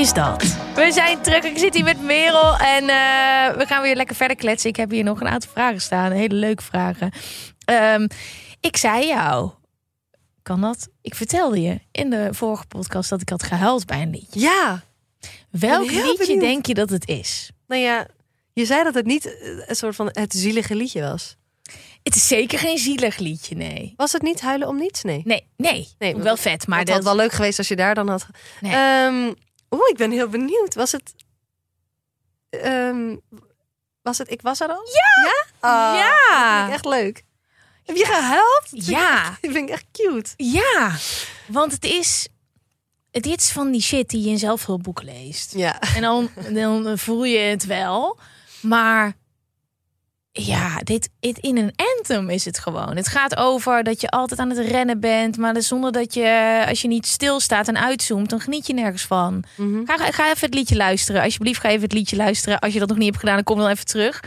is dat. We zijn terug. Ik zit hier met Merel en eh, we gaan weer lekker verder kletsen. Ik heb hier nog een aantal vragen staan. Hele leuke vragen. Ehm, ik zei jou, kan dat? Ik vertelde je in de vorige podcast dat ik had gehuild bij een liedje. Ja. Welk liedje benieuwd. denk je dat het is? Nou ja, je zei dat het niet eh, een soort van het zielige liedje was. Het is zeker geen zielig liedje, nee. Was het niet Huilen om niets? Nee. Nee, nee. Nee, wel vet, maar het had dat... wel leuk geweest als je daar dan had. Nee. Ehm, Oeh, ik ben heel benieuwd. Was het. ehm, was het Ik was er al? Ja! Ja? Ja. Dat vind ik echt leuk. Heb je gehuild? Dat vind ik Ja. echt- Dat vind ik echt cute. Ja, want het is... Het is van die shit die je in zelfhulpboeken leest. Ja. En dan, dan voel je het wel. Maar ja, dit, dit in een anthem is het gewoon. Het gaat over dat je altijd aan het rennen bent. Maar dus zonder dat je, als je niet stilstaat en uitzoomt, dan geniet je nergens van. Mhm. Ga, ga even het liedje luisteren. Alsjeblieft, ga even het liedje luisteren. Als je dat nog niet hebt gedaan, dan kom dan even terug.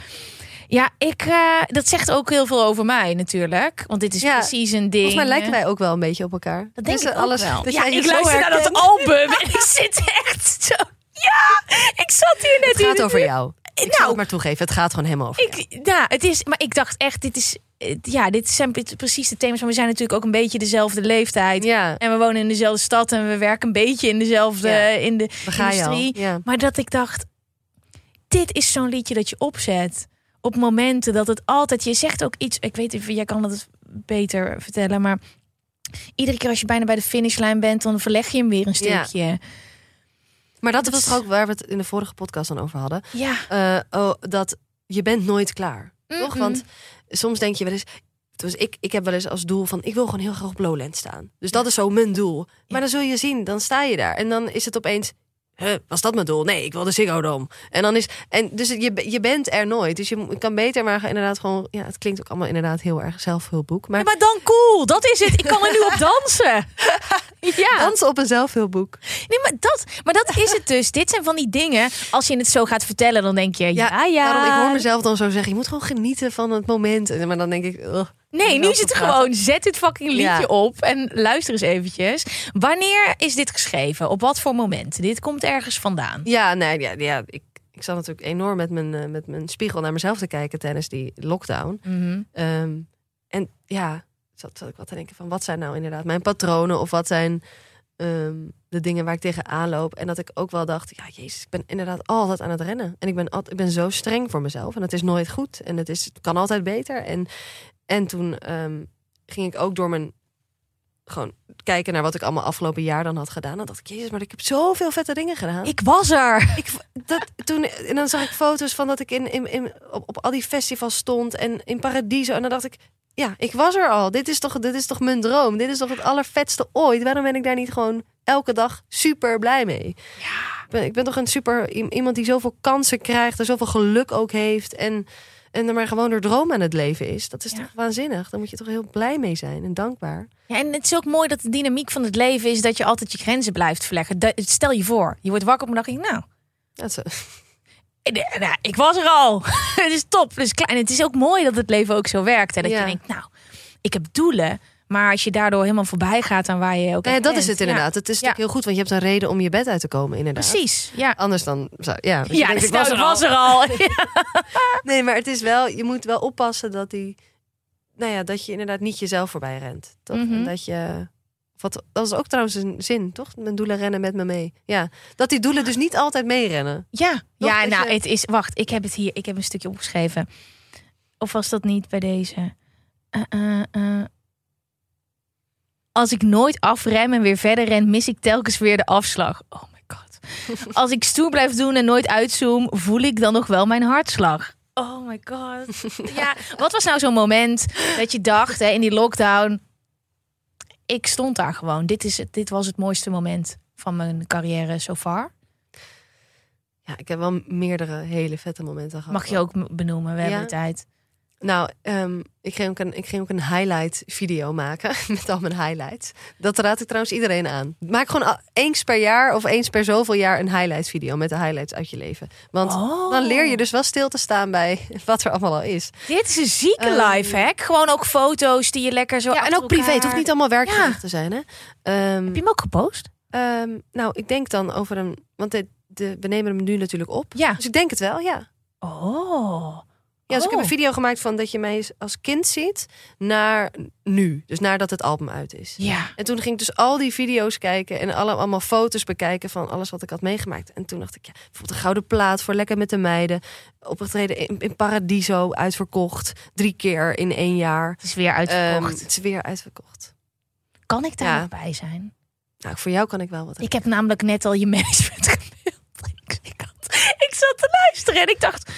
Ja, ik, eh, dat zegt ook heel veel over mij natuurlijk. Want dit is Ja, precies een ding. Volgens mij lijken wij ook wel een beetje op elkaar. Dat denk Dus, ik eh, ook alles, wel. Dat ja, ik zo luister naar dat album en ik zit echt zo... Ja, ik zat hier net Het gaat in- over jou. Ik Nou. zal het maar toegeven. Het gaat gewoon helemaal over jou. Ik, ja, het is, maar ik dacht echt, dit is, eh, ja, dit zijn pre- precies de thema's. Maar we zijn natuurlijk ook een beetje dezelfde leeftijd. Ja, En we wonen in dezelfde stad en we werken een beetje in dezelfde Ja. in de industrie. Ja. Maar dat ik dacht, dit is zo'n liedje dat je opzet op momenten dat het altijd. Je zegt ook iets. Ik weet even, jij kan dat beter vertellen, maar iedere keer als je bijna bij de finishlijn bent, dan verleg je hem weer een Ja. stukje. Maar dat, Dat was is- toch ook waar we het in de vorige podcast dan over hadden. Ja. Eh, oh, dat je bent nooit klaar. Toch? Want soms denk je wel eens... Dus ik, ik heb wel eens als doel van... ik wil gewoon heel graag op Lowland staan. Dus dat is zo mijn doel. Maar dan zul je zien, dan sta je daar. En dan is het opeens... Huh, was dat mijn doel? Nee, ik wil de Ziggo Dome. En dan is... En dus je, je bent er nooit. Dus je kan beter maar inderdaad gewoon... Ja, het klinkt ook allemaal inderdaad heel erg zelfhulpboek. Maar, Ja, maar dan cool, dat is het. Ik kan er nu op dansen. Ja. dansen op een zelfhulpboek. Nee, maar dat, maar dat is het dus. Dit zijn van die dingen. Als je het zo gaat vertellen, dan denk je, ja, ja. Daarom, ik hoor mezelf dan zo zeggen... je moet gewoon genieten van het moment. En- Maar dan denk ik... Nee, nu is het gewoon, zet dit fucking liedje Ja. op en luister eens eventjes. Wanneer is dit geschreven? Op wat voor moment? Dit komt ergens vandaan. Ja, nee, ja, ja ik, ik zat natuurlijk enorm met mijn, eh, met mijn spiegel naar mezelf te kijken tijdens die lockdown. Mhm. Ehm, en ja, zat, zat ik wat te denken van wat zijn nou inderdaad mijn patronen of wat zijn ehm, de dingen waar ik tegenaan loop. En dat ik ook wel dacht, ja, jezus, ik ben inderdaad altijd aan het rennen. En ik ben, al, ik ben zo streng voor mezelf en het is nooit goed. En het, is, het kan altijd beter. En, en toen ehm, ging ik ook door mijn gewoon kijken naar wat ik allemaal afgelopen jaar dan had gedaan. Dan dacht ik, jezus, maar ik heb zoveel vette dingen gedaan. Ik was er. Ik, dat, toen, en dan zag ik foto's van dat ik in, in, in, op, op al die festivals stond en in Paradiso. En dan dacht ik, ja, ik was er al. Dit is toch, dit is toch mijn droom? Dit is toch het allervetste ooit? Waarom ben ik daar niet gewoon elke dag super blij mee? Ik, ben, ik ben toch een super iemand die zoveel kansen krijgt en zoveel geluk ook heeft. En, en er maar gewoon door droom aan het leven is. Dat is Ja. toch waanzinnig? Daar moet je toch heel blij mee zijn en dankbaar. Ja, en het is ook mooi dat de dynamiek van het leven is dat je altijd je grenzen blijft verleggen. Stel je voor, je wordt wakker op een dag en je nou, Dat is, nou, ik was er al. het is top. Is klein. En het is ook mooi dat het leven ook zo werkt. Hè? Dat Ja. je denkt, nou, ik heb doelen. Maar als je daardoor helemaal voorbij gaat aan waar je ook Nou ja, dat is het inderdaad. Het is natuurlijk heel goed, want je hebt een reden om je bed uit te komen, inderdaad. precies. Ja, Anders dan zou, ja. dus je ja denkt, dus ik was nou, er al. was er al. Nee, maar het is wel, je moet wel oppassen dat die, nou ja, dat je inderdaad niet jezelf voorbij rent. Toch? Mhm. En dat je, Wat, dat was ook trouwens een zin, toch? Mijn doelen rennen met me mee. Ja, dat die doelen dus niet altijd meerennen. Ja, ja nou, je- het is. Wacht, ik heb het hier. Ik heb een stukje opgeschreven. Of was dat niet bij deze? Eh, eh, eh. Als ik nooit afrem en weer verder ren, mis ik telkens weer de afslag. Oh my god. Als ik stoer blijf doen en nooit uitzoom, voel ik dan nog wel mijn hartslag. Oh my god. Ja, wat was nou zo'n moment dat je dacht hè, in die lockdown? Ik stond daar gewoon. Dit, is het, dit was het mooiste moment van mijn carrière so far. Ja, ik heb wel meerdere hele vette momenten gehad. Mag je ook benoemen, we hebben Ja. de tijd. Nou, ehm, ik, ging ook een, ik ging ook een highlight video maken met al mijn highlights. Dat raad ik trouwens iedereen aan. Maak gewoon eens per jaar of eens per zoveel jaar een highlight video met de highlights uit je leven. Want Oh. dan leer je dus wel stil te staan bij wat er allemaal al is. Dit is een zieke Ehm, lifehack. Gewoon ook foto's die je lekker zo Ja, en ook privé. Het hoeft niet allemaal werkgericht Ja. te zijn. Hè? Ehm, Heb je hem ook gepost? nou, ik denk dan over een... Want de, de, we nemen hem nu natuurlijk op. Ja. Dus ik denk het wel, ja. Oh. Ja, dus ik heb Oh. een video gemaakt van dat je mij als kind ziet naar nu. Dus nadat het album uit is. Ja. En toen ging ik dus al die video's kijken en alle, allemaal foto's bekijken van alles wat ik had meegemaakt. En toen dacht ik, ja, bijvoorbeeld een gouden plaat voor Lekker met de Meiden. Opgetreden in, in Paradiso, uitverkocht. Drie keer in één jaar. Het is weer uitverkocht. Ehm, het is weer uitverkocht. kan ik daar ja. nog bij zijn? Nou, voor jou kan ik wel wat. Ik heb namelijk net al je management gemaild. Ik zat te luisteren en ik dacht,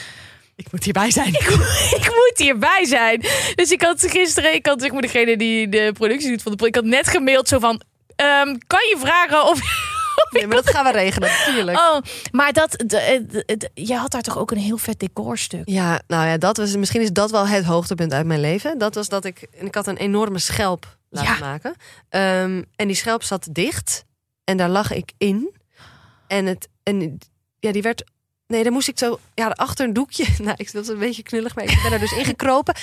Ik moet hierbij zijn. ik, moet- ik moet hierbij zijn. Dus ik had gisteren, ik had zeg maar degene die de productie doet van de ik had net gemaild zo van, ehm, kan je vragen of... Nee, maar dat gaan we regelen, natuurlijk. Oh, maar dat, de- de- je had daar toch ook een heel vet decorstuk. Ja, nou ja, dat was, misschien is dat wel het hoogtepunt uit mijn leven. Dat was dat ik, en ik had een enorme schelp laten Ja. maken. Ehm, en die schelp zat dicht. En daar lag ik in. En, het, en ja, die werd, nee, dan moest ik zo, ja, achter een doekje. Nou, ik, was een beetje knullig, maar ik ben er dus ingekropen.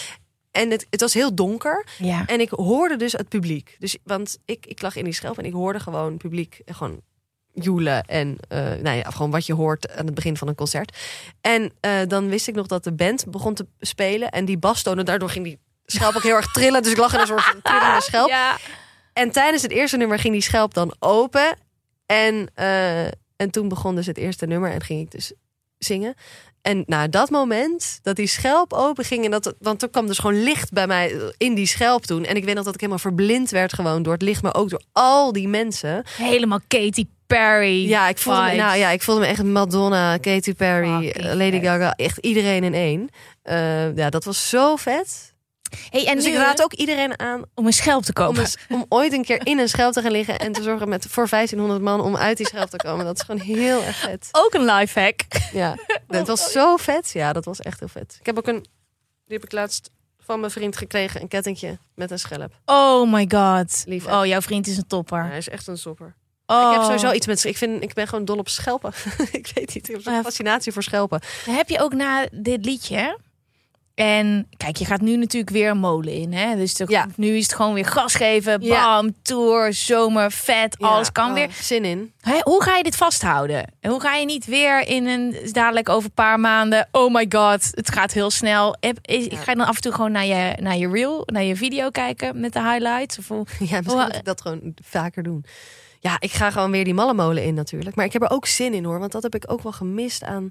En het, het was heel donker. Ja. En ik hoorde dus het publiek. Dus, want ik, ik lag in die schelp en ik hoorde gewoon publiek eh, gewoon joelen. En eh, nou ja, gewoon wat je hoort aan het begin van een concert. En eh, dan wist ik nog dat de band begon te spelen. En die bastonen, daardoor ging die schelp ook heel erg trillen. Dus ik lag in een soort trillende schelp. Ja. En tijdens het eerste nummer ging die schelp dan open. En, en toen begon dus het eerste nummer en ging ik dus zingen. En na dat moment dat die schelp open ging... En dat, want er kwam dus gewoon licht bij mij in die schelp toen. En ik weet nog dat ik helemaal verblind werd gewoon door het licht... maar ook door al die mensen. Helemaal Katy Perry. Ja, ik voelde, me, nou, ja, ik voelde me echt Madonna, Katy Perry, Lady. Gaga. Echt iedereen in één. Eh, ja, dat was zo vet. Hey, en dus nu, ik raad ook iedereen aan om een schelp te om, eens- om ooit een keer in een schelp te gaan liggen en te zorgen met voor 1500 man om uit die schelp te komen. Dat is gewoon heel erg vet. Ook een lifehack. Ja, het was zo vet. Ja, dat was echt heel vet. Ik heb ook een, die heb ik laatst van mijn vriend gekregen, een kettingje met een schelp. Oh my god. Lief, oh, jouw vriend is een topper. Hij is echt een sopper. Oh. Ik heb sowieso iets met, ik vind, ik ben gewoon dol op schelpen. ik weet niet, ik heb zo'n fascinatie voor schelpen. Heb je ook na dit liedje. En kijk, je gaat nu natuurlijk weer een molen in. Hè? Dus Ja. nu is het gewoon weer gas geven. Ja. Bam, tour, zomer, vet. alles kan oh, weer. Zin in. Hè, hoe ga je dit vasthouden? En hoe ga je niet weer in een dadelijk over een paar maanden? Oh my god, het gaat heel snel. Ja. Ga je dan af en toe gewoon naar je, naar je reel, naar je video kijken met de highlights? Of hoe? Ja, misschien Hoe- moet ik dat gewoon vaker doen. Ja, ik ga gewoon weer die mallenmolen in natuurlijk. Maar ik heb er ook zin in hoor. Want dat heb ik ook wel gemist aan...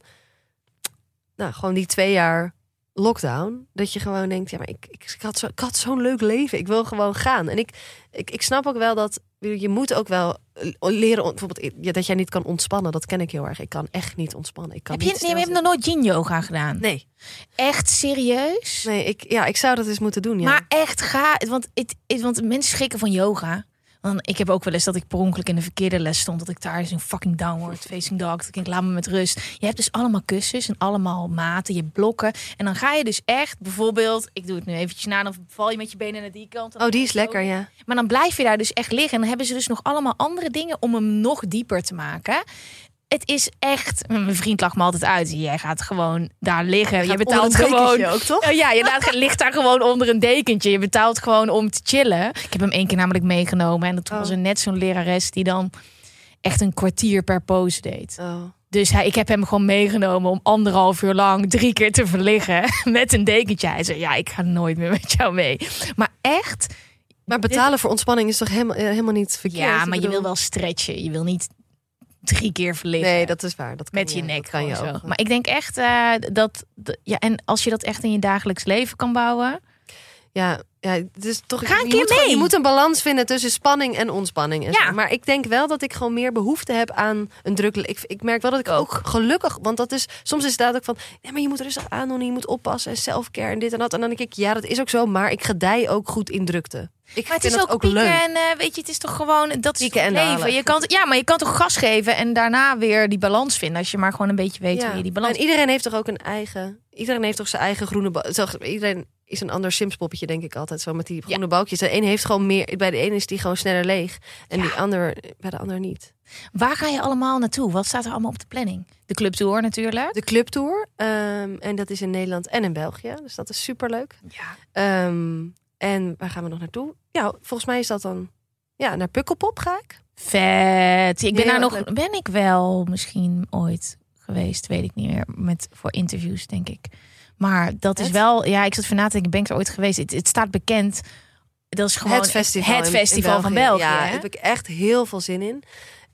Nou, gewoon die twee jaar lockdown. Dat je gewoon denkt, ja, maar ik, ik, ik had zo- ik had zo'n leuk leven. Ik wil gewoon gaan. En ik, ik, ik snap ook wel dat... Je moet ook wel leren... Bijvoorbeeld dat jij niet kan ontspannen. Dat ken ik heel erg. Ik kan echt niet ontspannen. Ik kan Heb je, niet nee, hebt nog nooit yin yoga gedaan? Nee, Echt serieus? nee ik, ja, ik zou dat eens moeten doen. Ja. Maar echt ga, want, het- want mensen schrikken van yoga. Want ik heb ook wel eens dat ik per ongeluk in de verkeerde les stond. Dat ik daar is een fucking downward facing dog. Dat ik denk, laat me met rust. Je hebt dus allemaal kussens en allemaal maten. Je blokken. En dan ga je dus echt bijvoorbeeld... Ik doe het nu eventjes na. Dan val je met je benen naar die kant. dan oh, die is lekker, ja. Maar dan blijf je daar dus echt liggen. En dan hebben ze dus nog allemaal andere dingen om hem nog dieper te maken. Het is echt... Mijn vriend lacht me altijd uit. Jij gaat gewoon daar liggen. Je Gaat betaalt gewoon... ook, toch? Oh ja, je laat, ligt daar gewoon onder een dekentje. Je betaalt gewoon om te chillen. Ik heb hem één keer namelijk meegenomen. En toen Oh. was er net zo'n lerares die dan echt een kwartier per pose deed. Oh. Dus hij, ik heb hem gewoon meegenomen om anderhalf uur lang drie keer te verliggen met een dekentje. Hij zei, ja, ik ga nooit meer met jou mee. Maar echt, Maar betalen voor ontspanning is toch helemaal, eh, helemaal niet verkeerd? Ja, maar je wil wel stretchen. Je wil niet drie keer verliggen. Nee, dat is waar. Dat kan met je nek kan je ook. zo. Maar ik denk echt eh, dat- ja, en als je dat echt in je dagelijks leven kan bouwen. Ja, ja, het is toch. Ga een je keer gewoon- mee. je moet een balans vinden tussen spanning en ontspanning. En Ja. zo. Maar ik denk wel dat ik gewoon meer behoefte heb aan een druk. Ik, ik merk wel dat ik ook gelukkig, want dat is soms is het ook van, ja, maar je moet rustig aandoen, en je moet oppassen en selfcare en dit en dat. En dan denk ik, ja, dat is ook zo, maar ik gedij ook goed in drukte. Ik Maar het is ook, leuk. en eh, weet je, het is toch gewoon dat is leven. Je kan, ja, maar je kan toch gas geven en daarna weer die balans vinden als je maar gewoon een beetje weet hoe je die balans. En iedereen heeft toch ook een eigen. Iedereen heeft toch zijn eigen groene. iedereen is een ander Sims-poppetje, denk ik altijd. Zo met die groene balkjes. De een heeft gewoon meer. Bij de ene is die gewoon sneller leeg. En die ander bij de ander niet. Waar ga je allemaal naartoe? Wat staat er allemaal op de planning? De clubtour natuurlijk. De clubtour. ehm, en dat is in Nederland en in België. Dus dat is superleuk. Ja. Ehm, en waar gaan we nog naartoe? Ja, volgens mij is dat dan. Ja, naar Pukkelpop ga ik. Vet. Ik ben daar nog. leuk. Ben ik wel misschien ooit geweest? Weet ik niet meer. Met voor interviews denk ik. Maar dat is wel. Ja, ik zat van na te denken. Ben ik er ooit geweest? Het, het staat bekend. Dat is gewoon het festival. Het in- in festival van België. Ja, daar heb ik echt heel veel zin in.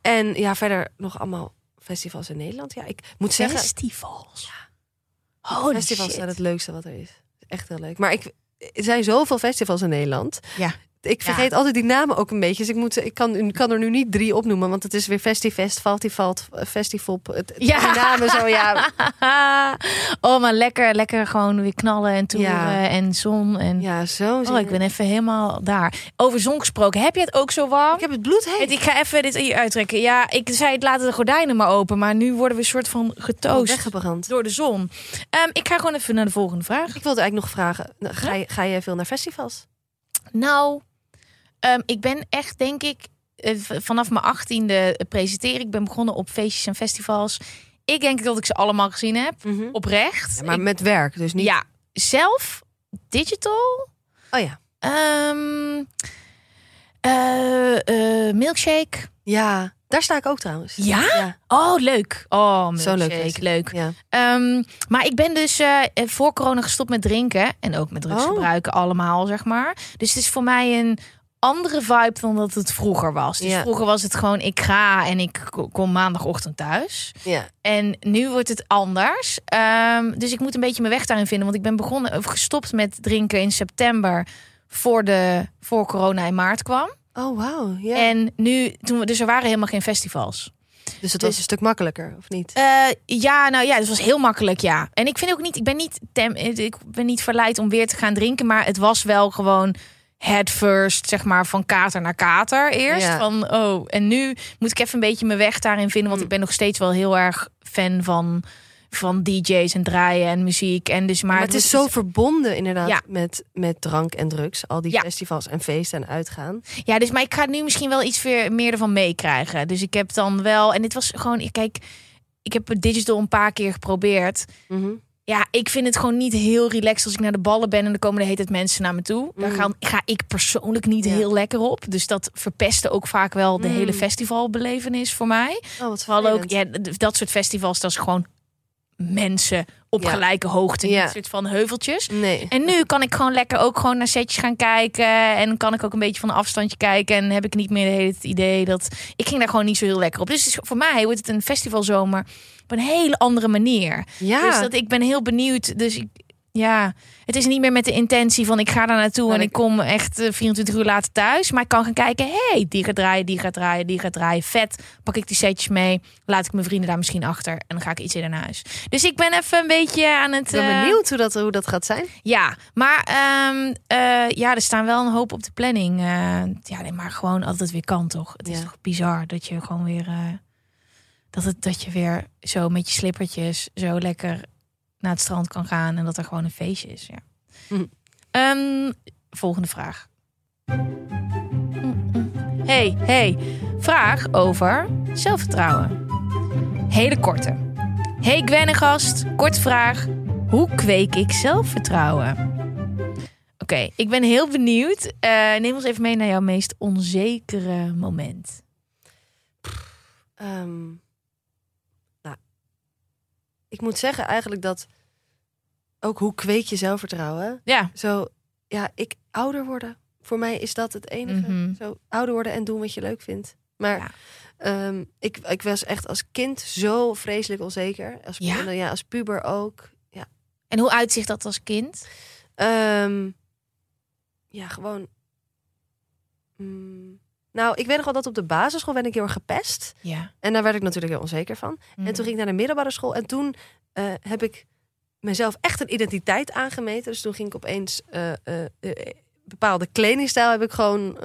En ja, verder nog allemaal festivals in Nederland. Ja, ik moet zeggen. Festivals. Holy festivals shit. zijn het leukste wat er is. Echt heel leuk. Maar ik, er zijn zoveel festivals in Nederland. Ja. Ik vergeet altijd die namen ook een beetje. Dus ik, moet, ik kan, ik kan er nu niet drie opnoemen. Want het is weer Festivest, Faltifalt, Festival. Het, het- Ja. Die namen zo, ja. oh, maar lekker, lekker gewoon weer knallen en toeren Ja. en zon. En... Ja, zo. Oh, ik ben even helemaal daar. Over zon gesproken. Heb je het ook zo warm? Ik heb het bloed heet. Ik ga even dit hier uittrekken. Ja, ik zei het laten de gordijnen maar open. Maar nu worden we een soort van getoost weggebrand. door de zon. Ehm, ik ga gewoon even naar de volgende vraag. Ik wilde eigenlijk nog vragen. nou, Ga je, ga je veel naar festivals? Nou, ehm, ik ben echt, denk ik, eh, vanaf mijn achttiende presenteer. Ik ben begonnen op feestjes en festivals. Ik denk dat ik ze allemaal gezien heb. Oprecht. Ja, maar Ik- met werk, dus niet. ja, zelf, digital. Oh ja. Ehm eh, eh, milkshake. Ja, daar sta ik ook trouwens. Ja? Ja, Oh, leuk. Oh, zo leuk. leuk. Ja. Ehm, maar ik ben dus eh, voor corona gestopt met drinken. En ook met drugs Oh. gebruiken allemaal, zeg maar. Dus het is voor mij een andere vibe dan dat het vroeger was. Dus Ja. vroeger was het gewoon, ik ga en ik ko- kom maandagochtend thuis. ja. En nu wordt het anders. Ehm, dus ik moet een beetje mijn weg daarin vinden. Want ik ben begonnen, of gestopt met drinken in september... voor, de, voor corona in maart kwam. Oh, wauw. Ja. En nu, toen we, dus er waren helemaal geen festivals. dus het dus- was een stuk makkelijker, of niet? Eh, ja, nou ja, het was heel makkelijk, ja. En ik vind ook niet, ik ben niet, tem, ik ben niet verleid om weer te gaan drinken, maar het was wel gewoon head first, zeg maar, van kater naar kater eerst. Ja. Van, oh, en nu moet ik even een beetje mijn weg daarin vinden, want ik ben nog steeds wel heel erg fan van, van DJ's en draaien en muziek. En dus, maar, Maar het is zo verbonden inderdaad Ja. met, met drank en drugs. Al die Ja. festivals en feesten en uitgaan. Ja, dus maar ik ga nu misschien wel iets weer meer ervan meekrijgen. Dus ik heb dan wel, en dit was gewoon, kijk, ik heb het digital een paar keer geprobeerd. Mhm. Ja, ik vind het gewoon niet heel relaxed als ik naar de ballen ben en dan komen de hele tijd mensen naar me toe. Daar gaan, ga ik persoonlijk niet Ja. heel lekker op. Dus dat verpestte ook vaak wel de Mm. hele festivalbelevenis voor mij. Oh, wat Vooral ook, ja, dat soort festivals, dat is gewoon mensen op Ja. gelijke hoogte, Ja. niet een soort van heuveltjes. Nee. En nu kan ik gewoon lekker ook gewoon naar setjes gaan kijken. En kan ik ook een beetje van een afstandje kijken. En heb ik niet meer hele het idee dat... Ik ging daar gewoon niet zo heel lekker op. Dus is- voor mij wordt het een festivalzomer op een hele andere manier. Ja. Dus dat ik ben heel benieuwd. Dus ik, ja, het is niet meer met de intentie van ik ga daar naartoe en ik- kom echt eh, 24 uur later thuis. Maar ik kan gaan kijken, hey, die gaat draaien, die gaat draaien, die gaat draaien. Vet, pak ik die setjes mee, laat ik mijn vrienden daar misschien achter en dan ga ik iets in naar huis. Dus ik ben even een beetje aan het... ik ben eh, benieuwd hoe dat, hoe dat gaat zijn. ja, maar ehm, eh, ja, er staan wel een hoop op de planning. Eh, ja, nee, maar gewoon altijd weer kan toch? Het is Ja. toch bizar dat je gewoon weer eh, dat het dat je weer zo met je slippertjes zo lekker naar het strand kan gaan en dat er gewoon een feestje is. Ja. Hm. Ehm, volgende vraag. Hey, hey, vraag over zelfvertrouwen. Hele korte. Hey Gwen en gast, kort vraag. Hoe kweek ik zelfvertrouwen? Oké, ik ben heel benieuwd. Eh, neem ons even mee naar jouw meest onzekere moment. Ehm, nou, ik moet zeggen eigenlijk dat ook hoe kweek je zelfvertrouwen. Ja, Zo, ja, ik ouder worden voor mij is dat het enige. Mhm. Zo ouder worden en doen wat je leuk vindt. Maar Ja. ehm, ik, ik was echt als kind zo vreselijk onzeker. Als, Ja? ja, als puber ook. En hoe uitzicht dat als kind? Ehm, ja, gewoon. Mm, nou, ik weet nog wel dat op de basisschool ben ik heel erg gepest. Ja. En daar werd ik natuurlijk heel onzeker van. En toen ging ik naar de middelbare school. En toen eh, heb ik mezelf echt een identiteit aangemeten. Dus toen ging ik opeens eh, bepaalde kledingstijl heb ik gewoon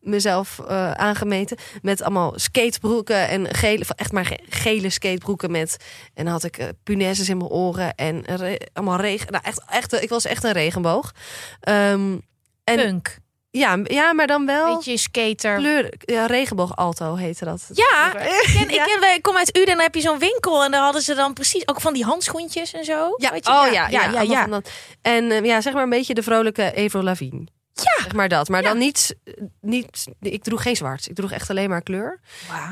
mezelf aangemeten. Met allemaal skatebroeken en gele, echt maar ge- gele skatebroeken met. En dan had ik eh, punaises in mijn oren en allemaal regen. Nou, echt, echt, ik was echt een regenboog. Ehm, en Punk. Ja, ja, maar dan wel Beetje skater. kleur, ja, regenboog alto heette dat. Ja, ik, ken, ik, ken, ik kom uit Uden en dan heb je zo'n winkel. En daar hadden ze dan precies ook van die handschoentjes en zo. Ja, Weet je? oh ja, ja, ja, ja. En eh, ja, zeg maar een beetje de vrolijke Avril Lavigne. Ja. Zeg maar dat. Maar Ja. dan niet, niet... Ik droeg geen zwart. Ik droeg echt alleen maar kleur.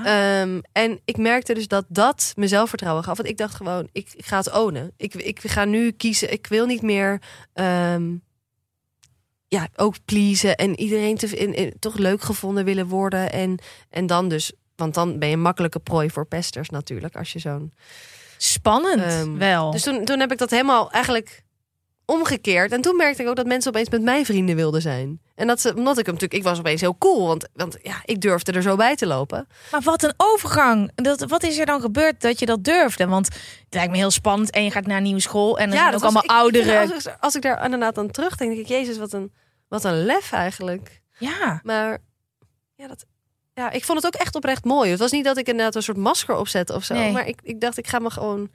Ehm, en ik merkte dus dat dat me zelfvertrouwen gaf. Want ik dacht gewoon, ik, ik ga het ownen. Ik, ik ga nu kiezen. Ik wil niet meer... ehm, ja, ook pleasen. En iedereen te, in, in- toch leuk gevonden willen worden. En, en dan dus... Want dan ben je een makkelijke prooi voor pesters natuurlijk. Als je zo'n... Spannend Ehm, wel. Dus toen, toen heb ik dat helemaal eigenlijk omgekeerd. En toen merkte ik ook dat mensen opeens met mij vrienden wilden zijn. En dat ze, omdat ik hem natuurlijk, ik was opeens heel cool. Want, want ja, ik durfde er zo bij te lopen. Maar wat een overgang. Dat, wat is er dan gebeurd dat je dat durfde? Want het lijkt me heel spannend. En je gaat naar een nieuwe school. En er zijn ook was- allemaal ouderen. Als, ik- als ik daar inderdaad aan terugdenk, denk ik, Jezus, wat een, wat een lef eigenlijk. Ja. Maar ja, dat, ja, ik vond het ook echt oprecht mooi. Het was niet dat ik inderdaad een soort masker opzette of zo. Nee. Maar ik, ik dacht, ik ga me gewoon,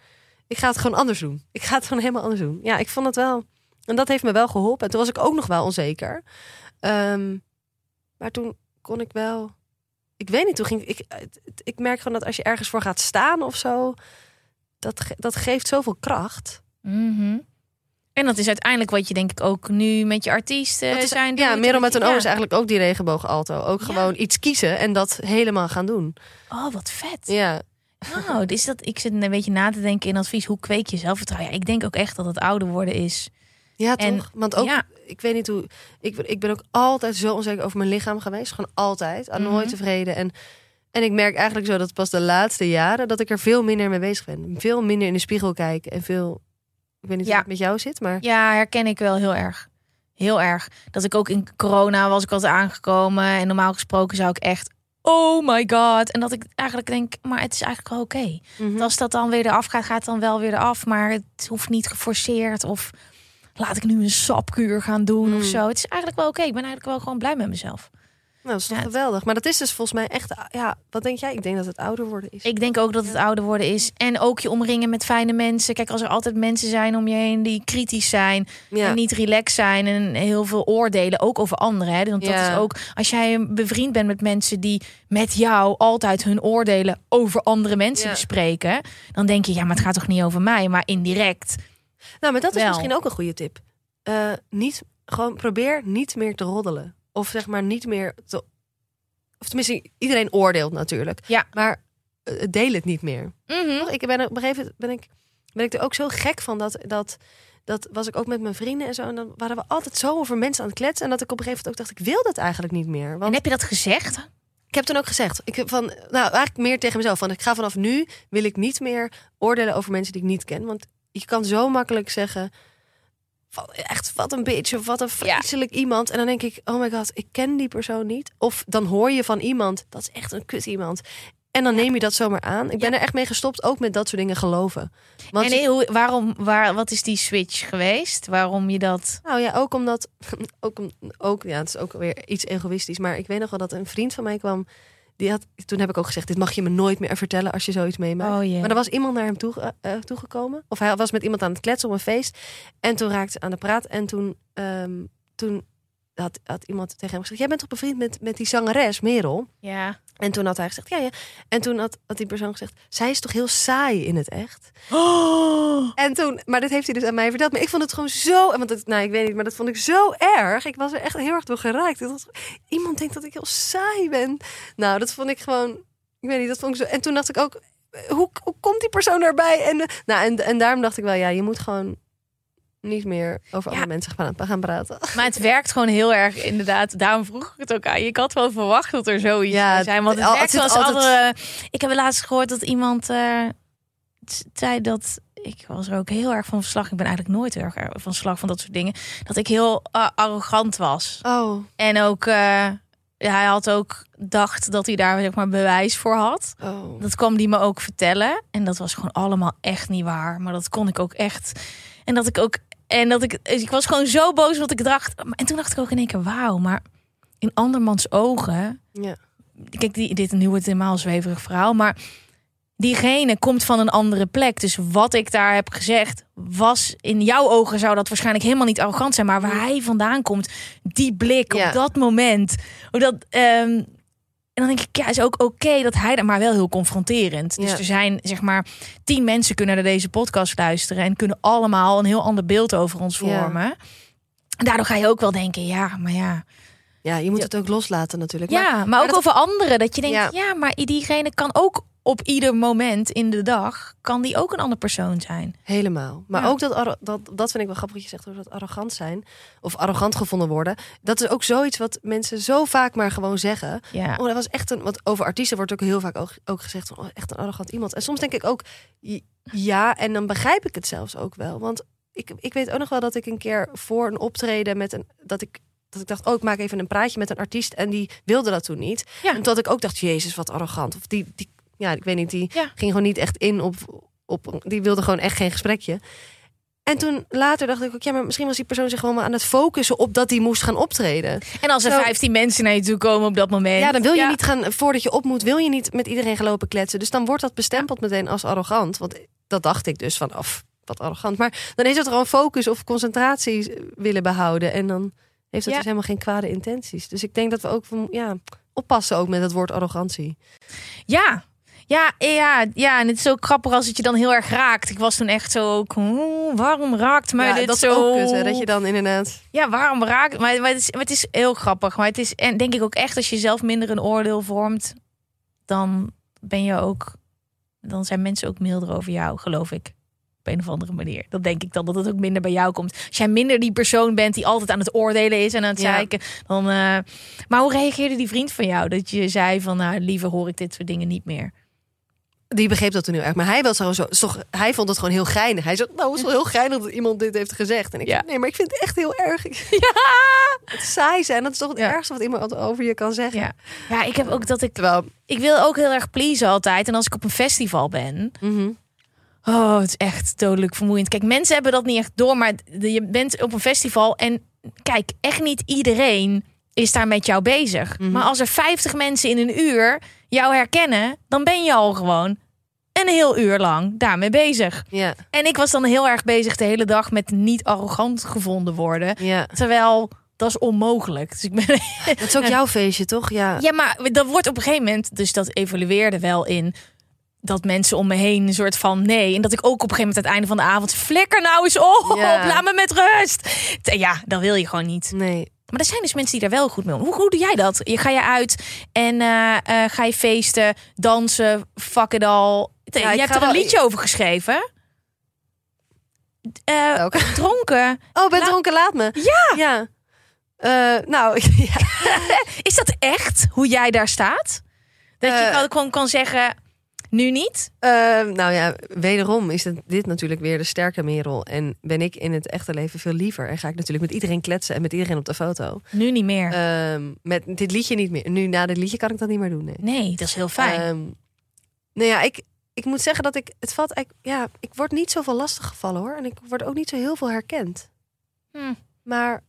ik ga het gewoon anders doen. Ik ga het gewoon helemaal anders doen. Ja, ik vond het wel. En dat heeft me wel geholpen. En toen was ik ook nog wel onzeker. Ehm, maar toen kon ik wel. Ik weet niet, toen ging ik. Ik merk gewoon dat als je ergens voor gaat staan of zo, dat, dat geeft zoveel kracht. Mhm. En dat is uiteindelijk wat je denk ik ook nu met je artiesten is- zijn. ja. Merel met een O Ja. is eigenlijk ook die regenboog alto. Ook Ja. gewoon iets kiezen en dat helemaal gaan doen. Oh, wat vet. Ja, Oh, is dat, ik zit een beetje na te denken in advies. Hoe kweek je zelfvertrouwen? Ja, ik denk ook echt dat het ouder worden is. ja En- toch? Want ook, ja. ik weet niet hoe. Ik, ik ben ook altijd zo onzeker over mijn lichaam geweest. Gewoon altijd. Aan nooit Mhm. tevreden. En, en ik merk eigenlijk zo dat pas de laatste jaren dat ik er veel minder mee bezig ben. Veel minder in de spiegel kijken en veel. Ik weet niet Ja. hoe het met jou zit, maar. Ja, herken ik wel heel erg. Heel erg. Dat ik ook in corona was ik altijd aangekomen. En normaal gesproken zou ik echt... Oh my god. En dat ik eigenlijk denk, maar het is eigenlijk wel oké. Mhm. Als dat dan weer eraf gaat, gaat het dan wel weer eraf. Maar het hoeft niet geforceerd. Of laat ik nu een sapkuur gaan doen Mm. of zo. Het is eigenlijk wel oké. Ik ben eigenlijk wel gewoon blij met mezelf. Nou, dat is toch Ja, geweldig. Maar dat is dus volgens mij echt. Ja, wat denk jij? Ik denk dat het ouder worden is. Ik denk ook dat het ouder worden is. En ook je omringen met fijne mensen. Kijk, als er altijd mensen zijn om je heen die kritisch zijn. ja. En niet relaxed zijn. En heel veel oordelen. Ook over anderen. Hè? Want dat Ja. is ook. Als jij bevriend bent met mensen die met jou altijd hun oordelen over andere mensen Ja. bespreken. Dan denk je, ja, maar het gaat toch niet over mij. Maar indirect. Nou, maar dat is Wel. misschien ook een goede tip. Eh, niet, gewoon probeer niet meer te roddelen. Of zeg maar niet meer te... Of tenminste, iedereen oordeelt natuurlijk. Ja. Maar eh, deel het niet meer. Mhm. Ik ben op een gegeven moment ben ik, ben ik er ook zo gek van dat... dat dat was ik ook met mijn vrienden en zo. En dan waren we altijd zo over mensen aan het kletsen. En dat ik op een gegeven moment ook dacht, ik wil dat eigenlijk niet meer. En Want heb je dat gezegd? ik heb toen ook gezegd, ik heb van, nou eigenlijk meer tegen mezelf. Van, ik ga vanaf nu, wil ik niet meer oordelen over mensen die ik niet ken. Want je kan zo makkelijk zeggen, echt wat een bitch of wat een vreselijk iemand. En dan denk ik, oh my god, ik ken die persoon niet. Of dan hoor je van iemand, dat is echt een kut iemand. En dan neem je dat zomaar aan. Ik ben Ja. er echt mee gestopt, ook met dat soort dingen geloven. Want en hoe, waarom, waar, wat is die switch geweest? Waarom je dat... Nou ja, ook omdat. Ook, om, ook, ja, het is ook weer iets egoïstisch. Maar ik weet nog wel dat een vriend van mij kwam. Die had, toen heb ik ook gezegd: Dit mag je me nooit meer vertellen als je zoiets meemaakt. Oh. Maar er was iemand naar hem toe, eh, toegekomen. Of hij was met iemand aan het kletsen op een feest. En toen raakte ze aan de praat. En toen, ehm, toen had, had iemand tegen hem gezegd: Jij bent toch bevriend met, met die zangeres, Merel? Ja. En toen had hij gezegd: Ja, ja. En toen had, had die persoon gezegd: Zij is toch heel saai in het echt? En toen, maar dit heeft hij dus aan mij verteld. Maar ik vond het gewoon zo. Want het, nou, ik weet niet, maar dat vond ik zo erg. Ik was er echt heel erg door geraakt. Dacht, iemand denkt dat ik heel saai ben. Nou, dat vond ik gewoon. Ik weet niet, dat vond ik zo. En toen dacht ik ook, hoe, hoe komt die persoon erbij? En, nou, en, en daarom dacht ik wel, ja, je moet gewoon. Niet meer over Ja. andere mensen gaan, gaan praten. Maar het werkt gewoon heel erg inderdaad. Daarom vroeg ik het ook aan je. Ik had wel verwacht dat er zoiets Ja, zou zijn. Want het werkt het zit zoals altijd- andere... Ik heb laatst gehoord dat iemand eh, zei dat... Ik was er ook heel erg van verslag. Ik ben eigenlijk nooit heel erg van slag van dat soort dingen. Dat ik heel arrogant was. Oh, En ook... ja, hij had ook dacht dat hij daar zeg maar bewijs voor had. oh. Dat kwam die me ook vertellen. En dat was gewoon allemaal echt niet waar. Maar dat kon ik ook echt. En dat ik ook. En dat ik. Ik was gewoon zo boos wat ik dacht. En toen dacht ik ook in één keer: wauw, maar in andermans ogen. Ja. Kijk, die, dit nu wordt het helemaal zweverig verhaal. Maar diegene komt van een andere plek. Dus wat ik daar heb gezegd, was in jouw ogen zou dat waarschijnlijk helemaal niet arrogant zijn. Maar waar hij vandaan komt, die blik Ja. op dat moment. Hoe dat. ehm, en dan denk ik, ja, is ook oké dat hij dat, maar wel heel confronterend. Dus Ja. er zijn, zeg maar, tien mensen kunnen naar deze podcast luisteren en kunnen allemaal een heel ander beeld over ons Ja. vormen. En daardoor ga je ook wel denken, ja, maar ja. Ja, je moet het ook loslaten natuurlijk. Ja, maar, maar ook dat- over anderen. Dat je denkt, Ja. ja. maar diegene kan ook op ieder moment in de dag, kan die ook een ander persoon zijn. Helemaal. Maar Ja. ook dat, dat, dat vind ik wel grappig wat je zegt over dat arrogant zijn. Of arrogant gevonden worden. Dat is ook zoiets wat mensen zo vaak maar gewoon zeggen. Ja. Oh, dat was echt een. Want over artiesten wordt ook heel vaak ook, ook gezegd van oh, echt een arrogant iemand. En soms denk ik ook ja, en dan begrijp ik het zelfs ook wel. Want ik, ik weet ook nog wel dat ik een keer voor een optreden met een dat ik dat ik dacht, oh, ik maak even een praatje met een artiest en die wilde dat toen niet. Ja. En dat ik ook dacht, jezus, wat arrogant. Of die, die ja, ik weet niet, die Ja. ging gewoon niet echt in op, op, die wilde gewoon echt geen gesprekje. En toen later dacht ik ook, ja, maar misschien was die persoon zich gewoon maar aan het focussen op dat hij moest gaan optreden. En als er Zo- 15 mensen naar je toe komen op dat moment. Ja, dan wil je Ja. niet gaan, voordat je op moet, wil je niet met iedereen gaan lopen kletsen. Dus dan wordt dat bestempeld meteen als arrogant. Want dat dacht ik dus van, af, wat arrogant. Maar dan is het gewoon focus of concentratie willen behouden. En dan heeft het Ja. dus helemaal geen kwade intenties. Dus ik denk dat we ook ja, oppassen ook met het woord arrogantie. Ja. Ja, ja, ja, en het is ook grappig als het je dan heel erg raakt. Ik was toen echt zo ook, "Oeh, waarom raakt mij ja, dit dat is zo? ook kut, hè, dat je dan inderdaad... Ja, waarom raakt maar, maar, het is, maar het is heel grappig. Maar het is, en denk ik ook echt, als je zelf minder een oordeel vormt, dan ben je ook, dan zijn mensen ook milder over jou, geloof ik. Op een of andere manier. Dat denk ik dan, dat het ook minder bij jou komt. Als jij minder die persoon bent die altijd aan het oordelen is en aan het Ja. zeiken, dan. eh, maar hoe reageerde die vriend van jou dat je zei van, nou, liever hoor ik dit soort dingen niet meer? Die begreep dat toen heel erg. Maar hij, was zo, toch, hij vond het gewoon heel geinig. Hij zei, nou, het is wel heel geinig dat iemand dit heeft gezegd. En ik Ja. zei, nee, maar ik vind het echt heel erg. Ja! Het saai zijn, dat is toch het Ja. ergste wat iemand over je kan zeggen. Ja, ja ik heb ook dat ik. Terwijl, Ik wil ook heel erg pleasen altijd. En als ik op een festival ben, mhm. Oh, het is echt dodelijk vermoeiend. Kijk, mensen hebben dat niet echt door, maar je bent op een festival en kijk, echt niet iedereen is daar met jou bezig. Mhm. Maar als er 50 mensen in een uur jou herkennen, dan ben je al gewoon een heel uur lang daarmee bezig. En ik was dan heel erg bezig de hele dag met niet arrogant gevonden worden, terwijl dat is onmogelijk. Dus ik ben Dat is ook jouw feestje, toch? Ja. ja, maar dat wordt op een gegeven moment, dus dat evalueerde wel in dat mensen om me heen een soort van nee. En dat ik ook op een gegeven moment aan het einde van de avond flikker nou eens op, Ja. laat me met rust. Ja, dat wil je gewoon niet. Nee. Maar er zijn dus mensen die daar wel goed mee om. Hoe, hoe doe jij dat? Je ga je uit en eh, eh, ga je feesten, dansen, fuck it all. Ja, je hebt er een liedje over geschreven. Eh, Welke? dronken. Oh, ben dronken, laat me. Ja. Ja. Eh, nou, ja. Is dat echt hoe jij daar staat? Dat je Eh. gewoon kan zeggen, nu niet? Eh, nou ja, wederom is het, dit natuurlijk weer de sterke Merel. En ben ik in het echte leven veel liever. En ga ik natuurlijk met iedereen kletsen en met iedereen op de foto. Nu niet meer. Ehm, met dit liedje niet meer. Nu, na dit liedje kan ik dat niet meer doen, nee. nee, dat is heel fijn. Ehm, nou ja, ik, ik moet zeggen dat ik... Het valt eigenlijk... Ja, ik word niet zoveel lastig gevallen, hoor. En ik word ook niet zo heel veel herkend. Hm. Maar...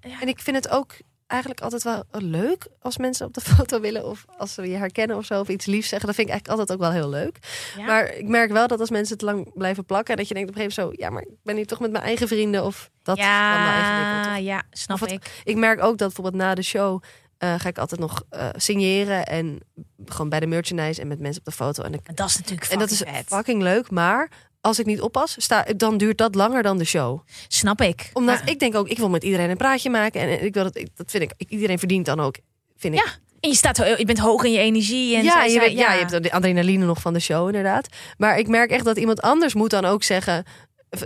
Ja. En ik vind het ook eigenlijk altijd wel leuk als mensen op de foto willen. Of als ze je herkennen of zo. Of iets liefs zeggen. Dat vind ik eigenlijk altijd ook wel heel leuk. Ja. Maar ik merk wel dat als mensen het lang blijven plakken... dat je denkt op een gegeven moment zo... Ja, maar ik ben hier toch met mijn eigen vrienden. Of dat ja, Of- ja, snap wat- ik. Ik merk ook dat bijvoorbeeld na de show... eh, ga ik altijd nog eh, signeren. En gewoon bij de merchandise en met mensen op de foto. En, ik, Dat is natuurlijk en dat is vet. fucking leuk. Maar als ik niet oppas, sta, dan duurt dat langer dan de show. Snap ik. Omdat ik denk ook, ik wil met iedereen een praatje maken. En ik wil dat, dat vind ik, iedereen verdient dan ook, vind ik. Ja, en je, staat, je bent hoog in je energie. En ja, zij je, ja. je hebt de adrenaline nog van de show inderdaad. Maar ik merk echt dat iemand anders moet dan ook zeggen...